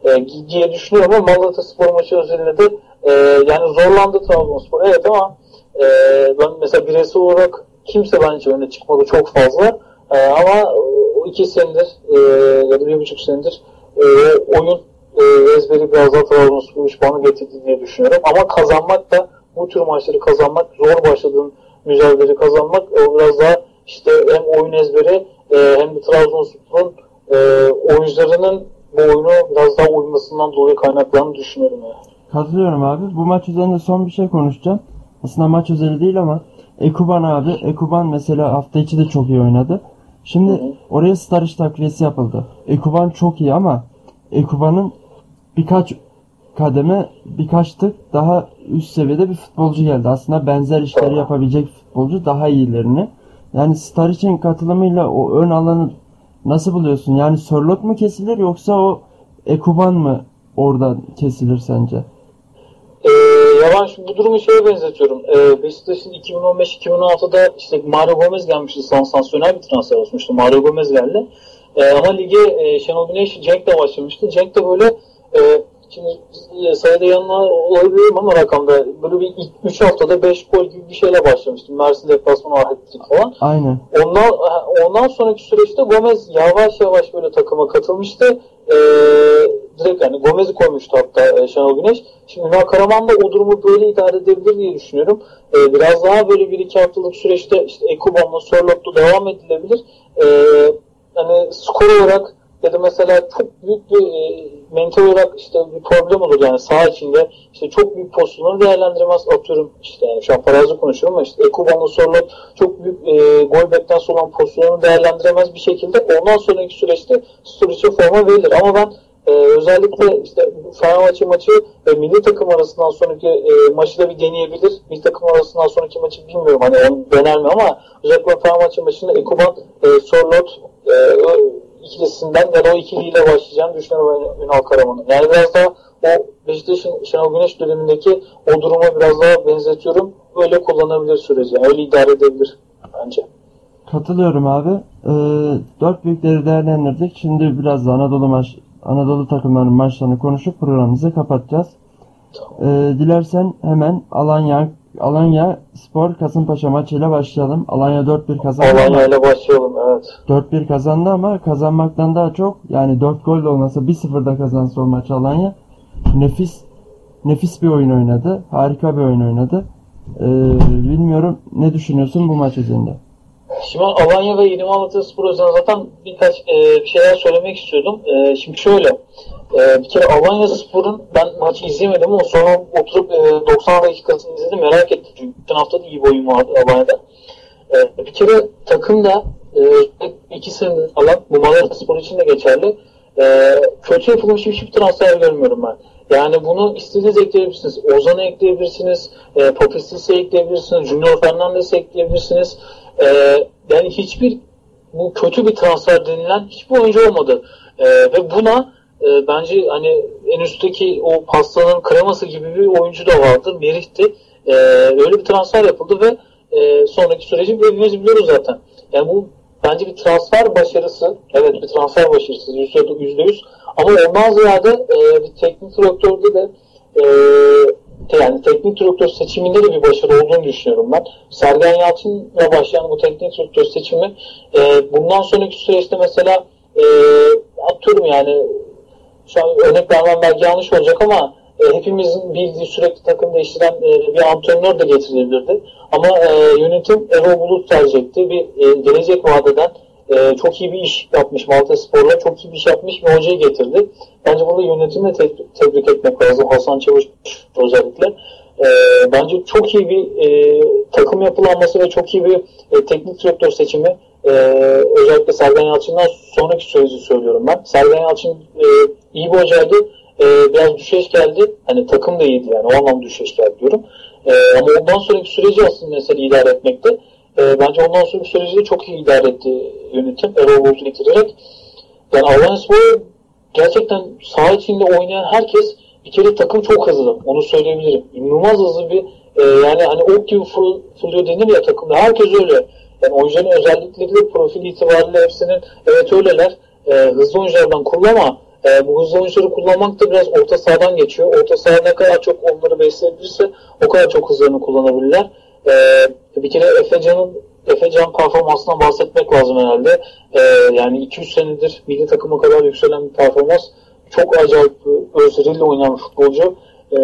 e, diye düşünüyorum ama Malatya Spor maçı özelinde de e, yani zorlandı Trabzonspor. Evet ama e, ben mesela bireysel olarak kimse bence öne çıkmadı çok fazla. E, ama iki senedir e, ya da bir buçuk senedir e, oyun e, ezberi biraz daha Trabzonspor 3 puanı getirdi diye düşünüyorum. Ama kazanmak da bu tür maçları kazanmak, zor başladığın mücadeleleri kazanmak e, biraz daha işte hem oyun ezberi e, hem de Trabzonspor'un e, oyuncularının bu oyunu biraz daha uymasından dolayı kaynaklandığını düşünüyorum yani. Katılıyorum abi. Bu maç üzerinde son bir şey konuşacağım. Aslında maç özeli değil ama Ekuban abi. Ekuban mesela hafta içi de çok iyi oynadı. Şimdi Hı hı. oraya Stariş takviyesi yapıldı. Ekuban çok iyi ama Ekuban'ın birkaç kademe birkaç tık daha üst seviyede bir futbolcu geldi. Aslında benzer işleri yapabilecek futbolcu daha iyilerini. Yani Staric'in katılımıyla o ön alanı nasıl buluyorsun? Yani Sörlot mu kesilir yoksa o Ekuban mı oradan kesilir sence? Ee, ya ben şu, bu durumu şeye benzetiyorum. Ee, Beşiktaş'ın 2015-2016'da işte Mario Gomez gelmişti. Sansasyonel bir transfer olmuştu. Mario Gomez geldi. Ee, ama lige e, Şenol Güneş Cenk'le başlamıştı. Cenk de böyle e, şimdi e, sayıda yanına olabilirim ama rakamda böyle bir ilk 3 haftada 5 gol gibi bir şeyle başlamıştı. Mersin deplasmanı ahitlik falan. Aynen. Ondan ondan sonraki süreçte Gomez yavaş yavaş böyle takıma katılmıştı. Ee, direkt yani Gomez'i koymuştu hatta e, Şenol Güneş. Şimdi Ünal Karaman da o durumu böyle idare edebilir diye düşünüyorum. Ee, biraz daha böyle bir iki haftalık süreçte işte Ekuban'la Sorlot'la devam edilebilir. Ee, hani skor olarak ya da mesela çok büyük bir e, mental olarak işte bir problem olur yani saha içinde. İşte çok büyük pozisyonları değerlendiremez. Atıyorum işte yani şu an farazi konuşuyorum ama işte Ekuban'la Sorlot çok büyük e, gol beklentisi olan pozisyonunu değerlendiremez bir şekilde. Ondan sonraki süreçte Sturic'e forma verilir. Ama ben e, özellikle işte Fenerbahçe maçı ve milli takım arasından sonraki e, maçı da bir deneyebilir. Milli takım arasından sonraki maçı bilmiyorum. Hani onu dener mi ama özellikle Fenerbahçe maçında Ekuban, e, Sorlot e, ikilisinden ya da o ikiliyle başlayacağını düşünüyorum Ünal Karaman'ın. Yani biraz daha o Beşiktaş'ın Şenol Güneş dönemindeki o duruma biraz daha benzetiyorum. Öyle kullanabilir süreci. Yani öyle idare edebilir bence. Katılıyorum abi. Ee, dört büyükleri değerlendirdik. Şimdi biraz da Anadolu maç Anadolu takımlarının maçlarını konuşup programımızı kapatacağız. Ee, dilersen hemen Alanya Alanya Spor Kasımpaşa maçıyla başlayalım. Alanya 4-1 kazandı. Alanya ile başlayalım evet. 4-1 kazandı ama kazanmaktan daha çok yani 4 gol olmasa 1-0'da kazansa o maç Alanya nefis nefis bir oyun oynadı. Harika bir oyun oynadı. Ee, bilmiyorum ne düşünüyorsun bu maç üzerinde? Şimdi Alanya ve Yeni Malatya Spor üzerine zaten birkaç e, bir şeyler söylemek istiyordum. E, şimdi şöyle, e, bir kere Alanya Spor'un ben maçı izlemedim ama sonra oturup e, 90 dakikasını izledim merak ettim. Çünkü bütün hafta da iyi bir oyun vardı Alanya'da. E, bir kere takım da e, iki senedir bu Malatya Spor için de geçerli. E, kötü yapılmış hiçbir transfer görmüyorum ben. Yani bunu istediğiniz ekleyebilirsiniz. Ozan'ı ekleyebilirsiniz. E, Papisis'i ekleyebilirsiniz. Junior Fernandez'i ekleyebilirsiniz. E, yani hiçbir bu kötü bir transfer denilen hiçbir oyuncu olmadı. E, ve buna e, bence hani en üstteki o pastanın kreması gibi bir oyuncu da vardı. Merih'ti. E, öyle bir transfer yapıldı ve e, sonraki süreci hepimiz biliyoruz zaten. Yani bu bence bir transfer başarısı. Evet bir transfer başarısı yüzde yüz. Ama ondan ziyade e, bir teknik direktörde de e, yani teknik direktör seçiminde de bir başarı olduğunu düşünüyorum ben. Sergen Yalçın'la başlayan bu teknik direktör seçimi e, bundan sonraki süreçte mesela e, atıyorum yani şu an örnek vermem belki yanlış olacak ama e, hepimizin bildiği sürekli takım değiştiren e, bir antrenör de getirilebilirdi. Ama e, yönetim Erol Bulut tercih etti. Bir e, gelecek vadeden e, çok iyi bir iş yapmış Malta Spor'la çok iyi bir iş yapmış bir hocayı getirdi. Bence burada yönetimi te- tebrik etmek lazım. Hasan Çavuş özellikle. E, bence çok iyi bir e, takım yapılanması ve çok iyi bir e, teknik direktör seçimi e, özellikle Sergen Yalçın'dan sonraki süreci söylüyorum ben. Sergen Yalçın e, iyi bir hocaydı. E, biraz düşeş geldi. Hani takım da iyiydi yani. O anlamda düşeş geldi diyorum. E, ama ondan sonraki süreci aslında mesela idare etmekte. E, bence ondan sonraki süreci de çok iyi idare etti yönetim. Erol Bulut'u getirerek. Yani Spor gerçekten saha içinde oynayan herkes bir kere takım çok hızlı. Onu söyleyebilirim. İnanılmaz hızlı bir e, yani hani ok gibi fırlıyor denir ya takımda. Herkes öyle. Yani oyuncuların özellikleri de profil itibariyle hepsinin evet öyleler. E, hızlı oyunculardan kullanma. E, bu hızlı oyuncuları kullanmak da biraz orta sahadan geçiyor. Orta saha ne kadar çok onları besleyebilirse o kadar çok hızlarını kullanabilirler. E, bir kere Efecan'ın Efecan performansından bahsetmek lazım herhalde. E, yani 200 senedir milli takıma kadar yükselen bir performans. Çok acayip özveriyle oynayan bir futbolcu. E,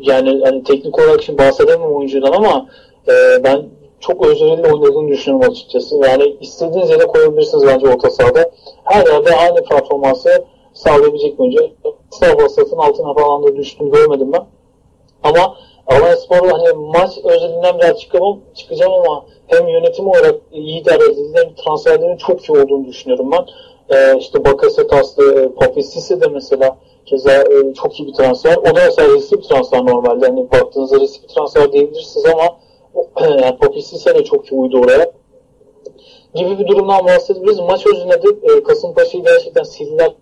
yani hani teknik olarak şimdi bahsedemem oyuncudan ama e, ben çok özveriyle oynadığını düşünüyorum açıkçası. Yani istediğiniz yere koyabilirsiniz bence orta sahada. Her yerde aynı performansı sağlayabilecek oyuncu. Sağ vasatın altına falan da düştüğünü görmedim ben. Ama Alanya Spor'u hani maç özelinden biraz çıkamam, çıkacağım ama hem yönetim olarak iyi idare edildi transferlerin çok iyi olduğunu düşünüyorum ben. Ee, işte Bakasetas'lı, Papisisi de mesela keza e, çok iyi bir transfer. O da mesela riskli bir transfer normalde. Hani baktığınızda riskli bir transfer diyebilirsiniz ama [clears throat] yani Papisisi de çok iyi uydu oraya. Gibi bir durumdan bahsedebiliriz. Maç özünde de e, Kasımpaşa'yı gerçekten sildiler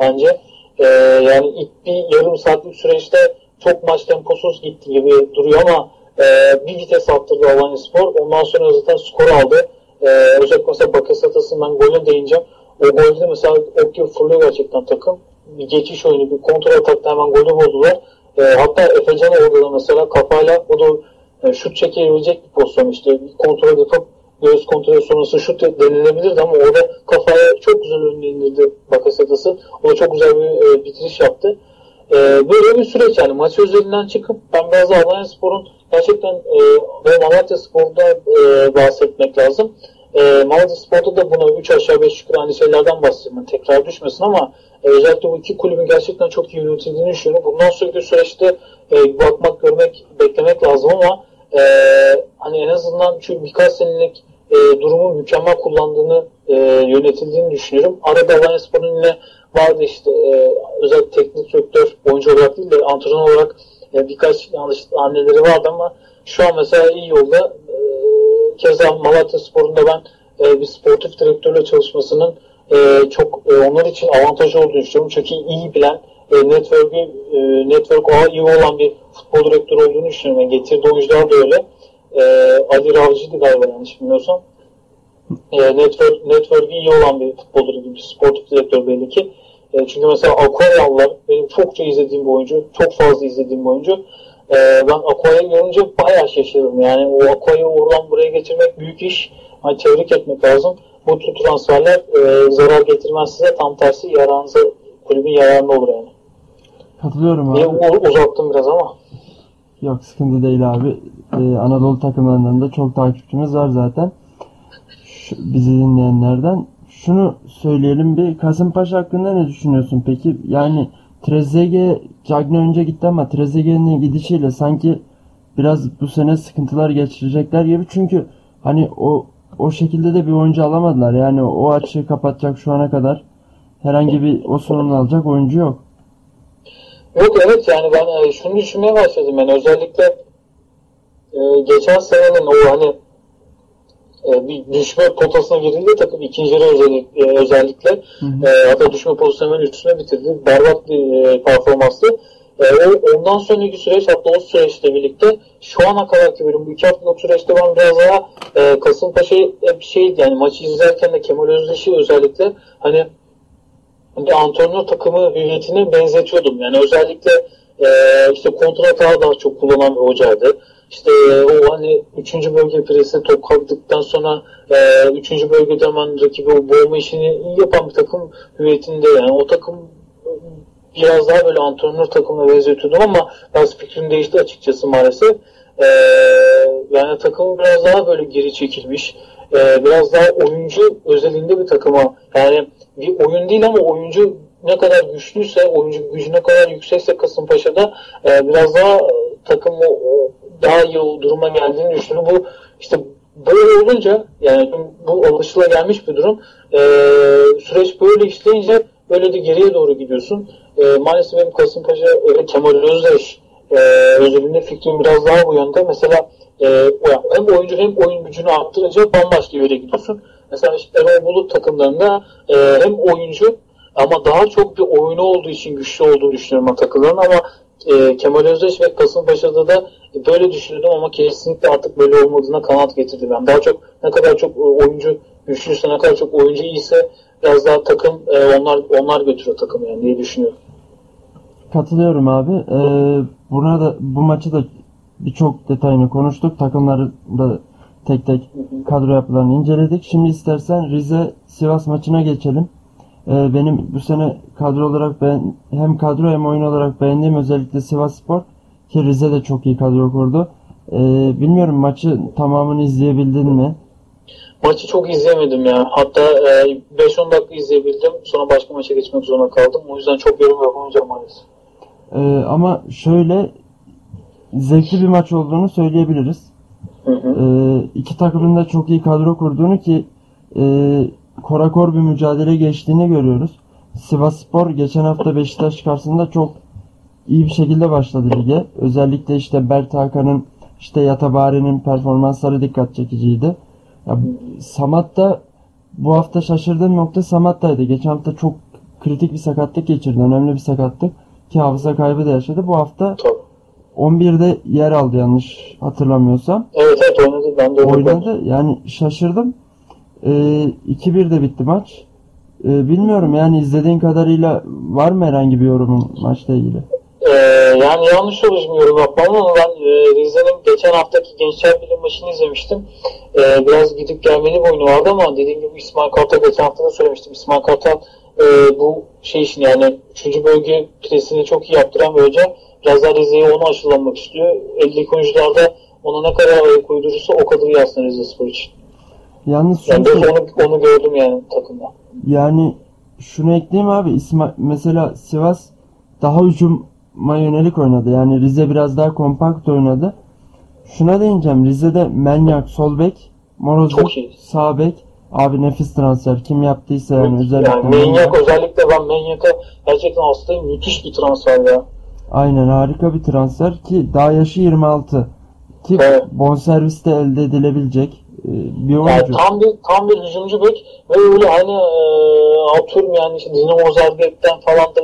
bence. E, yani ilk bir yarım saatlik süreçte çok maç temposuz gitti gibi duruyor ama e, bir vites attırdı Alanya Spor. Ondan sonra zaten skor aldı. E, özellikle mesela Bakasetas'ın ben golüne değineceğim. O golde mesela ok gibi fırlıyor gerçekten takım. Bir geçiş oyunu, bir kontrol atakta hemen golü buldular. E, hatta Efecan orada da mesela kafayla o da e, şut çekebilecek bir pozisyon işte bir kontrol yapıp göğüs kontrolü sonrası şut denilebilirdi ama orada kafaya çok güzel önüne indirdi Bakasetas'ı. O da çok güzel bir e, bitiriş yaptı. E, böyle bir süreç yani maç özelinden çıkıp ben biraz Alanya Spor'un gerçekten e, ve Malatya Spor'da e, bahsetmek lazım. E, Malatya Spor'da da buna 3 aşağı 5 yukarı aynı şeylerden bahsedeyim. Tekrar düşmesin ama e, özellikle bu iki kulübün gerçekten çok iyi yönetildiğini düşünüyorum. Bundan sonraki süreçte e, bakmak, görmek, beklemek lazım ama e, hani en azından şu birkaç senelik e, durumu mükemmel kullandığını e, yönetildiğini düşünüyorum. Arada Alanya Spor'un yine vardı işte e, özel teknik direktör oyuncu olarak değil de antrenör olarak e, birkaç yanlış hamleleri vardı ama şu an mesela iyi yolda. E, keza Malatya Spor'un da ben e, bir sportif direktörle çalışmasının e, çok e, onlar için avantajı olduğunu düşünüyorum. Çünkü iyi bilen e, network'ü e, network ağı iyi olan bir futbol direktörü olduğunu düşünüyorum. Yani getirdiği oyuncular da öyle. E, Ali Ravcı'ydı galiba yanlış bilmiyorsam. E, network, network'ü iyi olan bir futbolcu gibi bir sportif direktör belli ki. E, çünkü mesela Aquayalılar benim çokça izlediğim bir oyuncu. Çok fazla izlediğim bir oyuncu. E, ben Aqua'yı görünce bayağı şaşırdım. Yani o Aqua'yı oradan buraya getirmek büyük iş. Hani tebrik etmek lazım. Bu tür transferler e, zarar getirmez size. Tam tersi yararınıza, kulübün yararına olur yani. Katılıyorum Niye abi. u- uzattım biraz ama. Yok sıkıntı değil abi. Ee, Anadolu takımlarından da çok takipçimiz var zaten. Şu, bizi dinleyenlerden. Şunu söyleyelim bir Kasımpaşa hakkında ne düşünüyorsun peki? Yani Trezeguet Cagney önce gitti ama Trezeguet'in gidişiyle sanki biraz bu sene sıkıntılar geçirecekler gibi. Çünkü hani o o şekilde de bir oyuncu alamadılar. Yani o açığı kapatacak şu ana kadar herhangi bir o sorunu alacak oyuncu yok. Yok evet yani ben e, şunu düşünmeye başladım yani özellikle e, geçen senenin o hani e, bir düşme potasına girildi takım ikinci yarı özellikle, e, özellikle Hı hı. e, hatta düşme pozisyonunun üstüne bitirdi. Berbat bir e, performanstı. E, o, ondan sonraki süreç hatta o süreçle birlikte şu ana kadarki bölüm bu iki haftalık süreçte ben biraz daha e, Kasımpaşa'yı hep şey yani maçı izlerken de Kemal Özdeş'i özellikle hani bir antrenör takımı hüviyetine benzetiyordum. Yani özellikle e, işte kontratağı daha çok kullanan bir hocaydı. İşte e, o hani 3. bölge presi top kalktıktan sonra e, 3. bölgede hemen rakibi o boğma işini yapan bir takım hüviyetinde yani o takım e, biraz daha böyle antrenör takımına benzetiyordum ama biraz fikrim değişti açıkçası maalesef. E, yani takım biraz daha böyle geri çekilmiş. E, biraz daha oyuncu özelinde bir takıma yani bir oyun değil ama oyuncu ne kadar güçlüyse, oyuncu gücü ne kadar yüksekse Kasımpaşa'da e, biraz daha e, takım o, daha iyi o duruma geldiğini düşünüyorum. Bu işte böyle olunca yani bu alışılagelmiş bir durum. E, süreç böyle işleyince böyle de geriye doğru gidiyorsun. E, maalesef benim Kasımpaşa öyle Kemal Özdeş e, özelinde fikrim biraz daha bu yönde. Mesela e, hem oyuncu hem oyun gücünü arttırınca bambaşka bir yere gidiyorsun. Mesela işte Erol Bulut takımlarında e, hem oyuncu ama daha çok bir oyunu olduğu için güçlü olduğunu düşünüyorum ben takımların ama e, Kemal Özdeş ve Kasımpaşa'da da böyle düşünüyordum ama kesinlikle artık böyle olmadığına kanaat getirdim. Ben daha çok ne kadar çok e, oyuncu güçlüyse ne kadar çok oyuncu iyiyse biraz daha takım e, onlar onlar götürüyor takımı yani diye düşünüyorum. Katılıyorum abi. Ee, buna da bu maçı da birçok detayını konuştuk. Takımları da tek tek kadro yapılarını inceledik. Şimdi istersen Rize Sivas maçına geçelim. Ee, benim bu sene kadro olarak ben hem kadro hem oyun olarak beğendiğim özellikle Sivas Spor ki Rize de çok iyi kadro kurdu. Ee, bilmiyorum maçı tamamını izleyebildin mi? Maçı çok izleyemedim ya. Hatta e, 5-10 dakika izleyebildim. Sonra başka maça geçmek zorunda kaldım. O yüzden çok yorum yapamayacağım maalesef. Ee, ama şöyle zevkli bir maç olduğunu söyleyebiliriz. Hı hı. Ee, iki takımın da çok iyi kadro kurduğunu ki e, korakor bir mücadele geçtiğini görüyoruz. Sivasspor geçen hafta Beşiktaş karşısında çok iyi bir şekilde başladı lige. Özellikle işte Bert Hakan'ın işte Yatabari'nin performansları dikkat çekiciydi. Ya, Samat da bu hafta şaşırdığım nokta Samat'taydı. Geçen hafta çok kritik bir sakatlık geçirdi. Önemli bir sakatlık. Ki hafıza kaybı da yaşadı. Bu hafta Tabii. 11'de yer aldı yanlış hatırlamıyorsam. Evet evet oynadı. Ben de Oynadı. Yani şaşırdım. Ee, 2-1 de bitti maç. Ee, bilmiyorum yani izlediğin kadarıyla var mı herhangi bir yorumun maçla ilgili? Ee, yani yanlış olur şimdi yorum yapmam ama ben e, Rize'nin geçen haftaki Gençler Birliği maçını izlemiştim. Ee, biraz gidip gelmeli bir oyunu vardı ama dediğim gibi İsmail Kartal geçen hafta da söylemiştim. İsmail Kartal e, bu şey için yani 3. bölge presini çok iyi yaptıran bir hoca. Daha Rize'ye onu aşılamak istiyor. Eldeki oyuncularda ona ne kadar ayak uydurursa o kadar iyi aslında Rize Spor için. Yalnız şunu Yani onu, onu gördüm yani takımda. yani şunu ekleyeyim abi İsma mesela Sivas daha hücuma yönelik oynadı. Yani Rize biraz daha kompakt oynadı. Şuna değineceğim. Rize'de Melnyak sol bek Morozov, sağ bek. Abi nefis transfer. Kim yaptıysa yani özellikle. Yani Manyak özellikle ben Manyak'a gerçekten hastayım. Müthiş bir transfer ya. Aynen harika bir transfer ki daha yaşı 26. Ki Evet. bonserviste elde edilebilecek e, bir Yani oyuncu. tam bir tam bir hücumcu bek ve öyle hani e, atıyorum yani işte Dinamo Zagreb'den falan da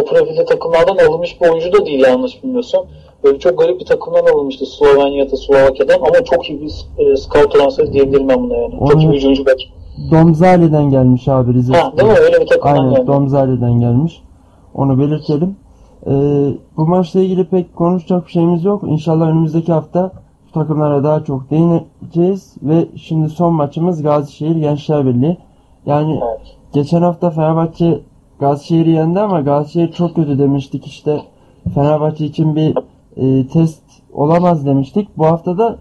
o profilde takımlardan alınmış bir oyuncu da değil yanlış bilmiyorsam. Böyle çok garip bir takımdan alınmıştı Slovenya'da, Slovakya'dan ama çok iyi bir e, scout transferi diyebilirim ben buna yani. Çok iyi Onu- bir hücumcu bek. Domzali'den gelmiş abi Rize. Ha, değil mi? Öyle bir takımdan Aynen geldi. Domzali'den gelmiş. Onu belirtelim. Ee, bu maçla ilgili pek konuşacak bir şeyimiz yok. İnşallah önümüzdeki hafta bu takımlara daha çok değineceğiz ve şimdi son maçımız Gazişehir Gençler Birliği. Yani Evet. geçen hafta Fenerbahçe Gazişehir'i yendi ama Gazişehir çok kötü demiştik işte Fenerbahçe için bir e, test olamaz demiştik. Bu hafta da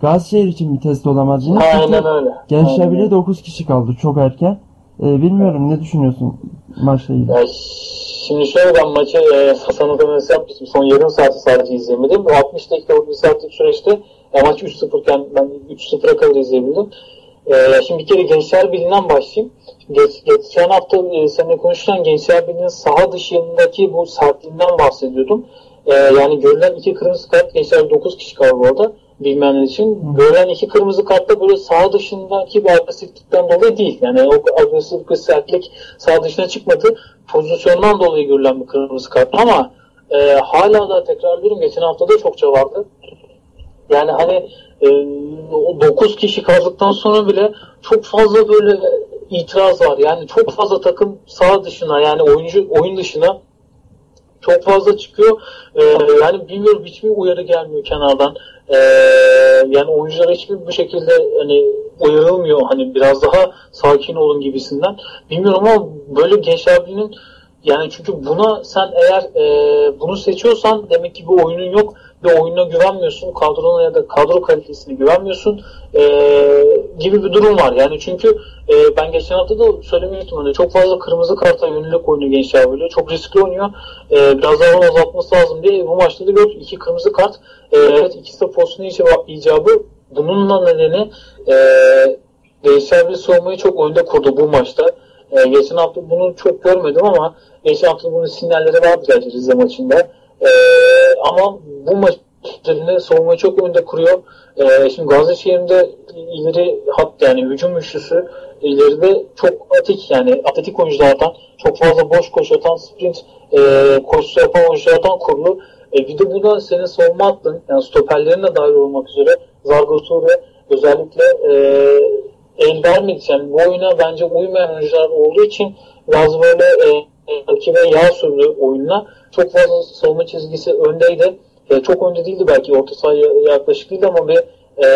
Gazişehir için bir test olamaz demiştik. Aynen öyle. Gençler öyle. 9 kişi kaldı çok erken. Ee, bilmiyorum ne düşünüyorsun maçla ilgili? Ya şimdi şöyle ben maçı e, sana tanesi yapmıştım. Son yarım saati sadece izleyemedim. O 60 dakikalık bir saatlik süreçte ya maç 3-0 iken ben 3-0'a kadar izleyebildim. E, şimdi bir kere Gençler Birliği'nden başlayayım. Geç, geçen hafta e, seninle konuşurken Gençler Birliği'nin saha dışındaki bu sertliğinden bahsediyordum. E, yani görülen iki kırmızı kart Gençler 9 kişi kaldı orada bilmeyenler için. Görülen iki kırmızı kartta böyle saha dışındaki bir agresiflikten dolayı değil. Yani o agresif bir sertlik saha dışına çıkmadı. Pozisyondan dolayı görülen bir kırmızı kart ama e, hala da tekrarlıyorum geçen hafta da çokça vardı. Yani hani e, o 9 kişi kaldıktan sonra bile çok fazla böyle itiraz var. Yani çok fazla takım saha dışına yani oyuncu oyun dışına çok fazla çıkıyor. E, yani bilmiyorum hiçbir uyarı gelmiyor kenardan. E, yani oyuncular hiçbir bir şekilde hani uyarılmıyor. Hani biraz daha sakin olun gibisinden. Bilmiyorum ama böyle Gençler Birliği'nin yani çünkü buna sen eğer e, bunu seçiyorsan demek ki bir oyunun yok ve oyununa güvenmiyorsun. Kadrona ya da kadro kalitesine güvenmiyorsun e, gibi bir durum var. Yani çünkü e, ben geçen hafta da söylemiştim hani çok fazla kırmızı karta yönelik oynuyor Gençler Birliği. Çok riskli oynuyor. E, biraz daha onu azaltması lazım diye bu maçta da gördük. iki kırmızı kart. E, evet ikisi de pozisyon icabı- icabı. Bununla nedeni e, Gençler Birliği savunmayı çok önde kurdu bu maçta. E, geçen hafta bunu çok görmedim ama geçen hafta bunun sinyalleri vardı gerçi Rize maçında. E, ama bu maç üzerinde savunmayı çok önde kuruyor. E, şimdi Gazişehir'in de ileri hat yani hücum üçlüsü ileride çok atik yani atletik oyunculardan çok fazla boş koşu atan sprint e, koşusu yapan oyunculardan kurulu. E, bir de bu da senin savunma hattın yani stoperlerin de dahil olmak üzere Zargotur ve özellikle e, el vermedi. Yani bu oyuna bence uymayan oyuncular olduğu için biraz böyle e, rakibe yağ sürdü oyununa. Çok fazla savunma çizgisi öndeydi. E, çok önde değildi belki orta sahaya yaklaşık değildi ama bir e,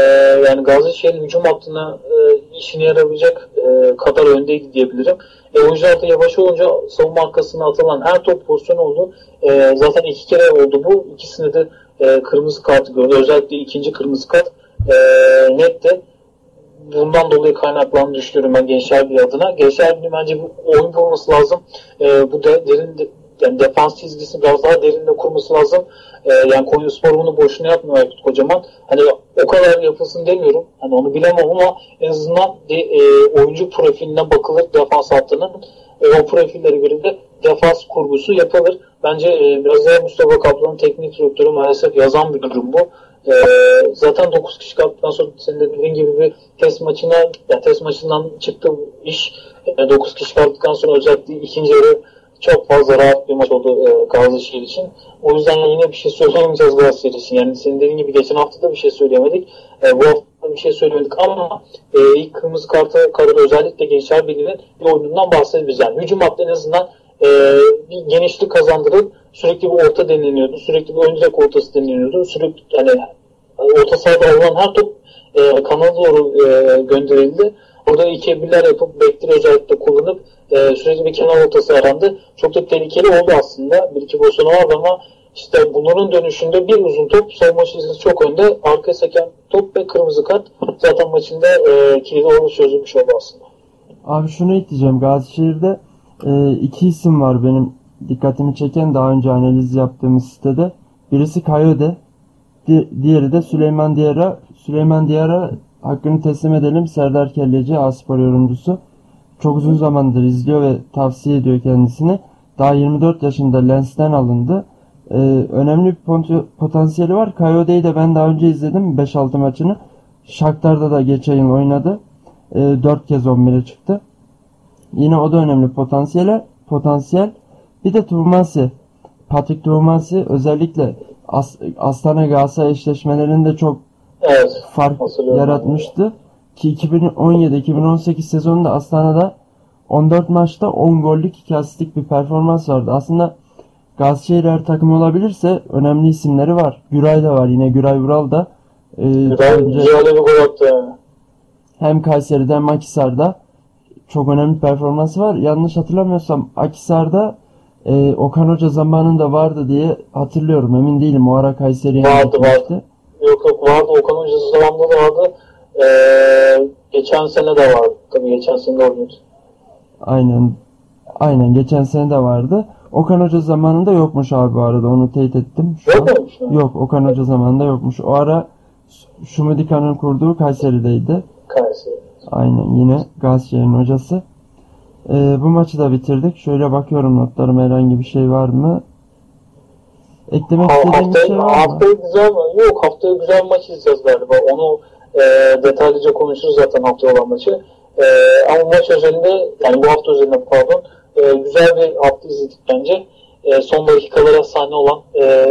yani Gazişehir'in hücum hattına e, işine yaramayacak e, kadar öndeydi diyebilirim. E, oyuncular da yavaş olunca savunma arkasına atılan her top pozisyonu oldu. E, zaten iki kere oldu bu. İkisinde de e, kırmızı kartı gördü. Özellikle ikinci kırmızı kart e, netti bundan dolayı kaynaklandığını düşünüyorum ben Gençler Birliği adına. Gençler Birliği bence bu oyun kurması lazım. E, bu de, derin de, yani defans çizgisini biraz daha derinde kurması lazım. E, yani Konya Spor bunu boşuna yapmıyor Aykut Kocaman. Hani o kadar yapılsın demiyorum. Hani onu bilemem ama en azından de, e, oyuncu profiline bakılır defans hattının. E, o profillere göre de defans kurgusu yapılır. Bence e, biraz daha Mustafa Kaplan'ın teknik direktörü maalesef yazan bir durum bu. Ee, zaten 9 kişi kaldıktan sonra senin de dediğin gibi bir test maçına yani test maçından çıktı iş. E, 9 kişi kaldıktan sonra özellikle ikinci yarı çok fazla rahat bir maç oldu e, Gazişehir için. O yüzden yine bir şey söyleyemeyeceğiz Galatasaray için. Yani senin dediğin gibi geçen hafta da bir şey söyleyemedik. E, bu hafta bir şey söylemedik ama e, ilk kırmızı karta kadar özellikle Gençler Birliği'nin bir oyunundan bahsediyoruz. Yani hücum hattı en azından e, bir genişlik kazandırıp sürekli bir orta deneniyordu. Sürekli bir direk ortası deneniyordu. Sürekli yani orta sahada alınan her top e, kanala doğru e, gönderildi. Orada iki birler yapıp bekleri özellikle kullanıp e, sürekli bir kenar ortası arandı. Çok da tehlikeli oldu aslında. Bir iki pozisyonu vardı ama işte bunların dönüşünde bir uzun top savunma çizgisi çok önde. Arkaya seken top ve kırmızı kart zaten maçında e, kilidi olmuş çözülmüş oldu aslında. Abi şunu ekleyeceğim. Gazişehir'de e, iki isim var benim dikkatimi çeken daha önce analiz yaptığımız sitede. Birisi Kayode, di- diğeri de Süleyman Diarra. Süleyman Diarra hakkını teslim edelim. Serdar Kelleci, A-Spor yorumcusu. Çok uzun zamandır izliyor ve tavsiye ediyor kendisini. Daha 24 yaşında Lens'ten alındı. Ee, önemli bir potansiyeli var. Coyote'yi de ben daha önce izledim 5-6 maçını. Shakhtar'da da geçen yıl oynadı. Ee, 4 kez 11'e çıktı. Yine o da önemli potansiyel. Potansiyel. Bir de Tuhmasi. Patrick Tuhmasi özellikle As Astana Galatasaray eşleşmelerinde çok Evet. fark yaratmıştı. Ki 2017-2018 sezonunda Astana'da 14 maçta 10 gollük 2 asistlik bir performans vardı. Aslında Galatasaray'ın eğer takım olabilirse önemli isimleri var. Güray da var yine Güray Vural da e, önce bir gol attı yani. hem Kayseri'de hem Akhisar'da çok önemli performansı var. Yanlış hatırlamıyorsam Akhisar'da e, Okan Hoca zamanında vardı diye hatırlıyorum. Emin değilim. O ara Kayseri'ye Vardı, gitmişti. Yok yok vardı. Okan Hoca zamanında da vardı. Ee, geçen sene de vardı. Tabii geçen sene de oynuyordu. Aynen. Aynen. Geçen sene de vardı. Okan Hoca zamanında yokmuş abi bu arada. Onu teyit ettim. Şu Yok an. Yok. Okan Hoca zamanında yokmuş. O ara Şumudika'nın kurduğu Kayseri'deydi. Kayseri. Aynen. Yine Galatasaray'ın hocası. Ee, bu maçı da bitirdik. Şöyle bakıyorum notlarıma herhangi bir şey var mı? Eklemek Ha, istediğim bir şey var mı? haftaya güzel? Yok haftaya güzel maç izleyeceğiz galiba. Onu e, detaylıca konuşuruz zaten haftaya olan maçı. E, ama maç özelinde yani bu hafta özelinde pardon e, güzel bir hafta izledik bence. E, son dakikalara sahne olan e,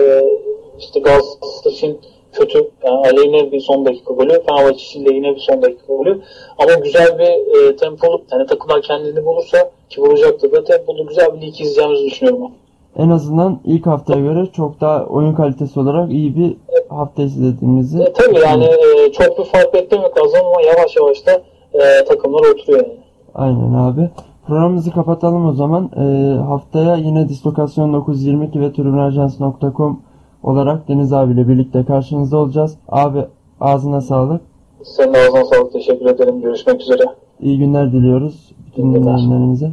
işte Galatasaray'ın kötü yani aleyhine bir son dakika golü. Fenerbahçe için de yine bir son dakika golü. Ama güzel bir e, tempolu yani takımlar kendini bulursa ki bulacaktır da tempolu güzel bir lig izleyeceğimizi düşünüyorum ben. En azından ilk haftaya göre çok daha oyun kalitesi olarak iyi bir hafta izlediğimizi E, tabii yani e, çok bir fark beklemek lazım ama yavaş yavaş da e, takımlar oturuyor yani. Aynen abi. Programımızı kapatalım o zaman. Ee, haftaya yine Dislokasyon 922 ve tribünajans.com olarak Deniz abiyle birlikte karşınızda olacağız. Abi ağzına sağlık. Senin ağzına sağlık. Teşekkür ederim. Görüşmek üzere. İyi günler diliyoruz bütün dinleyenlerimize.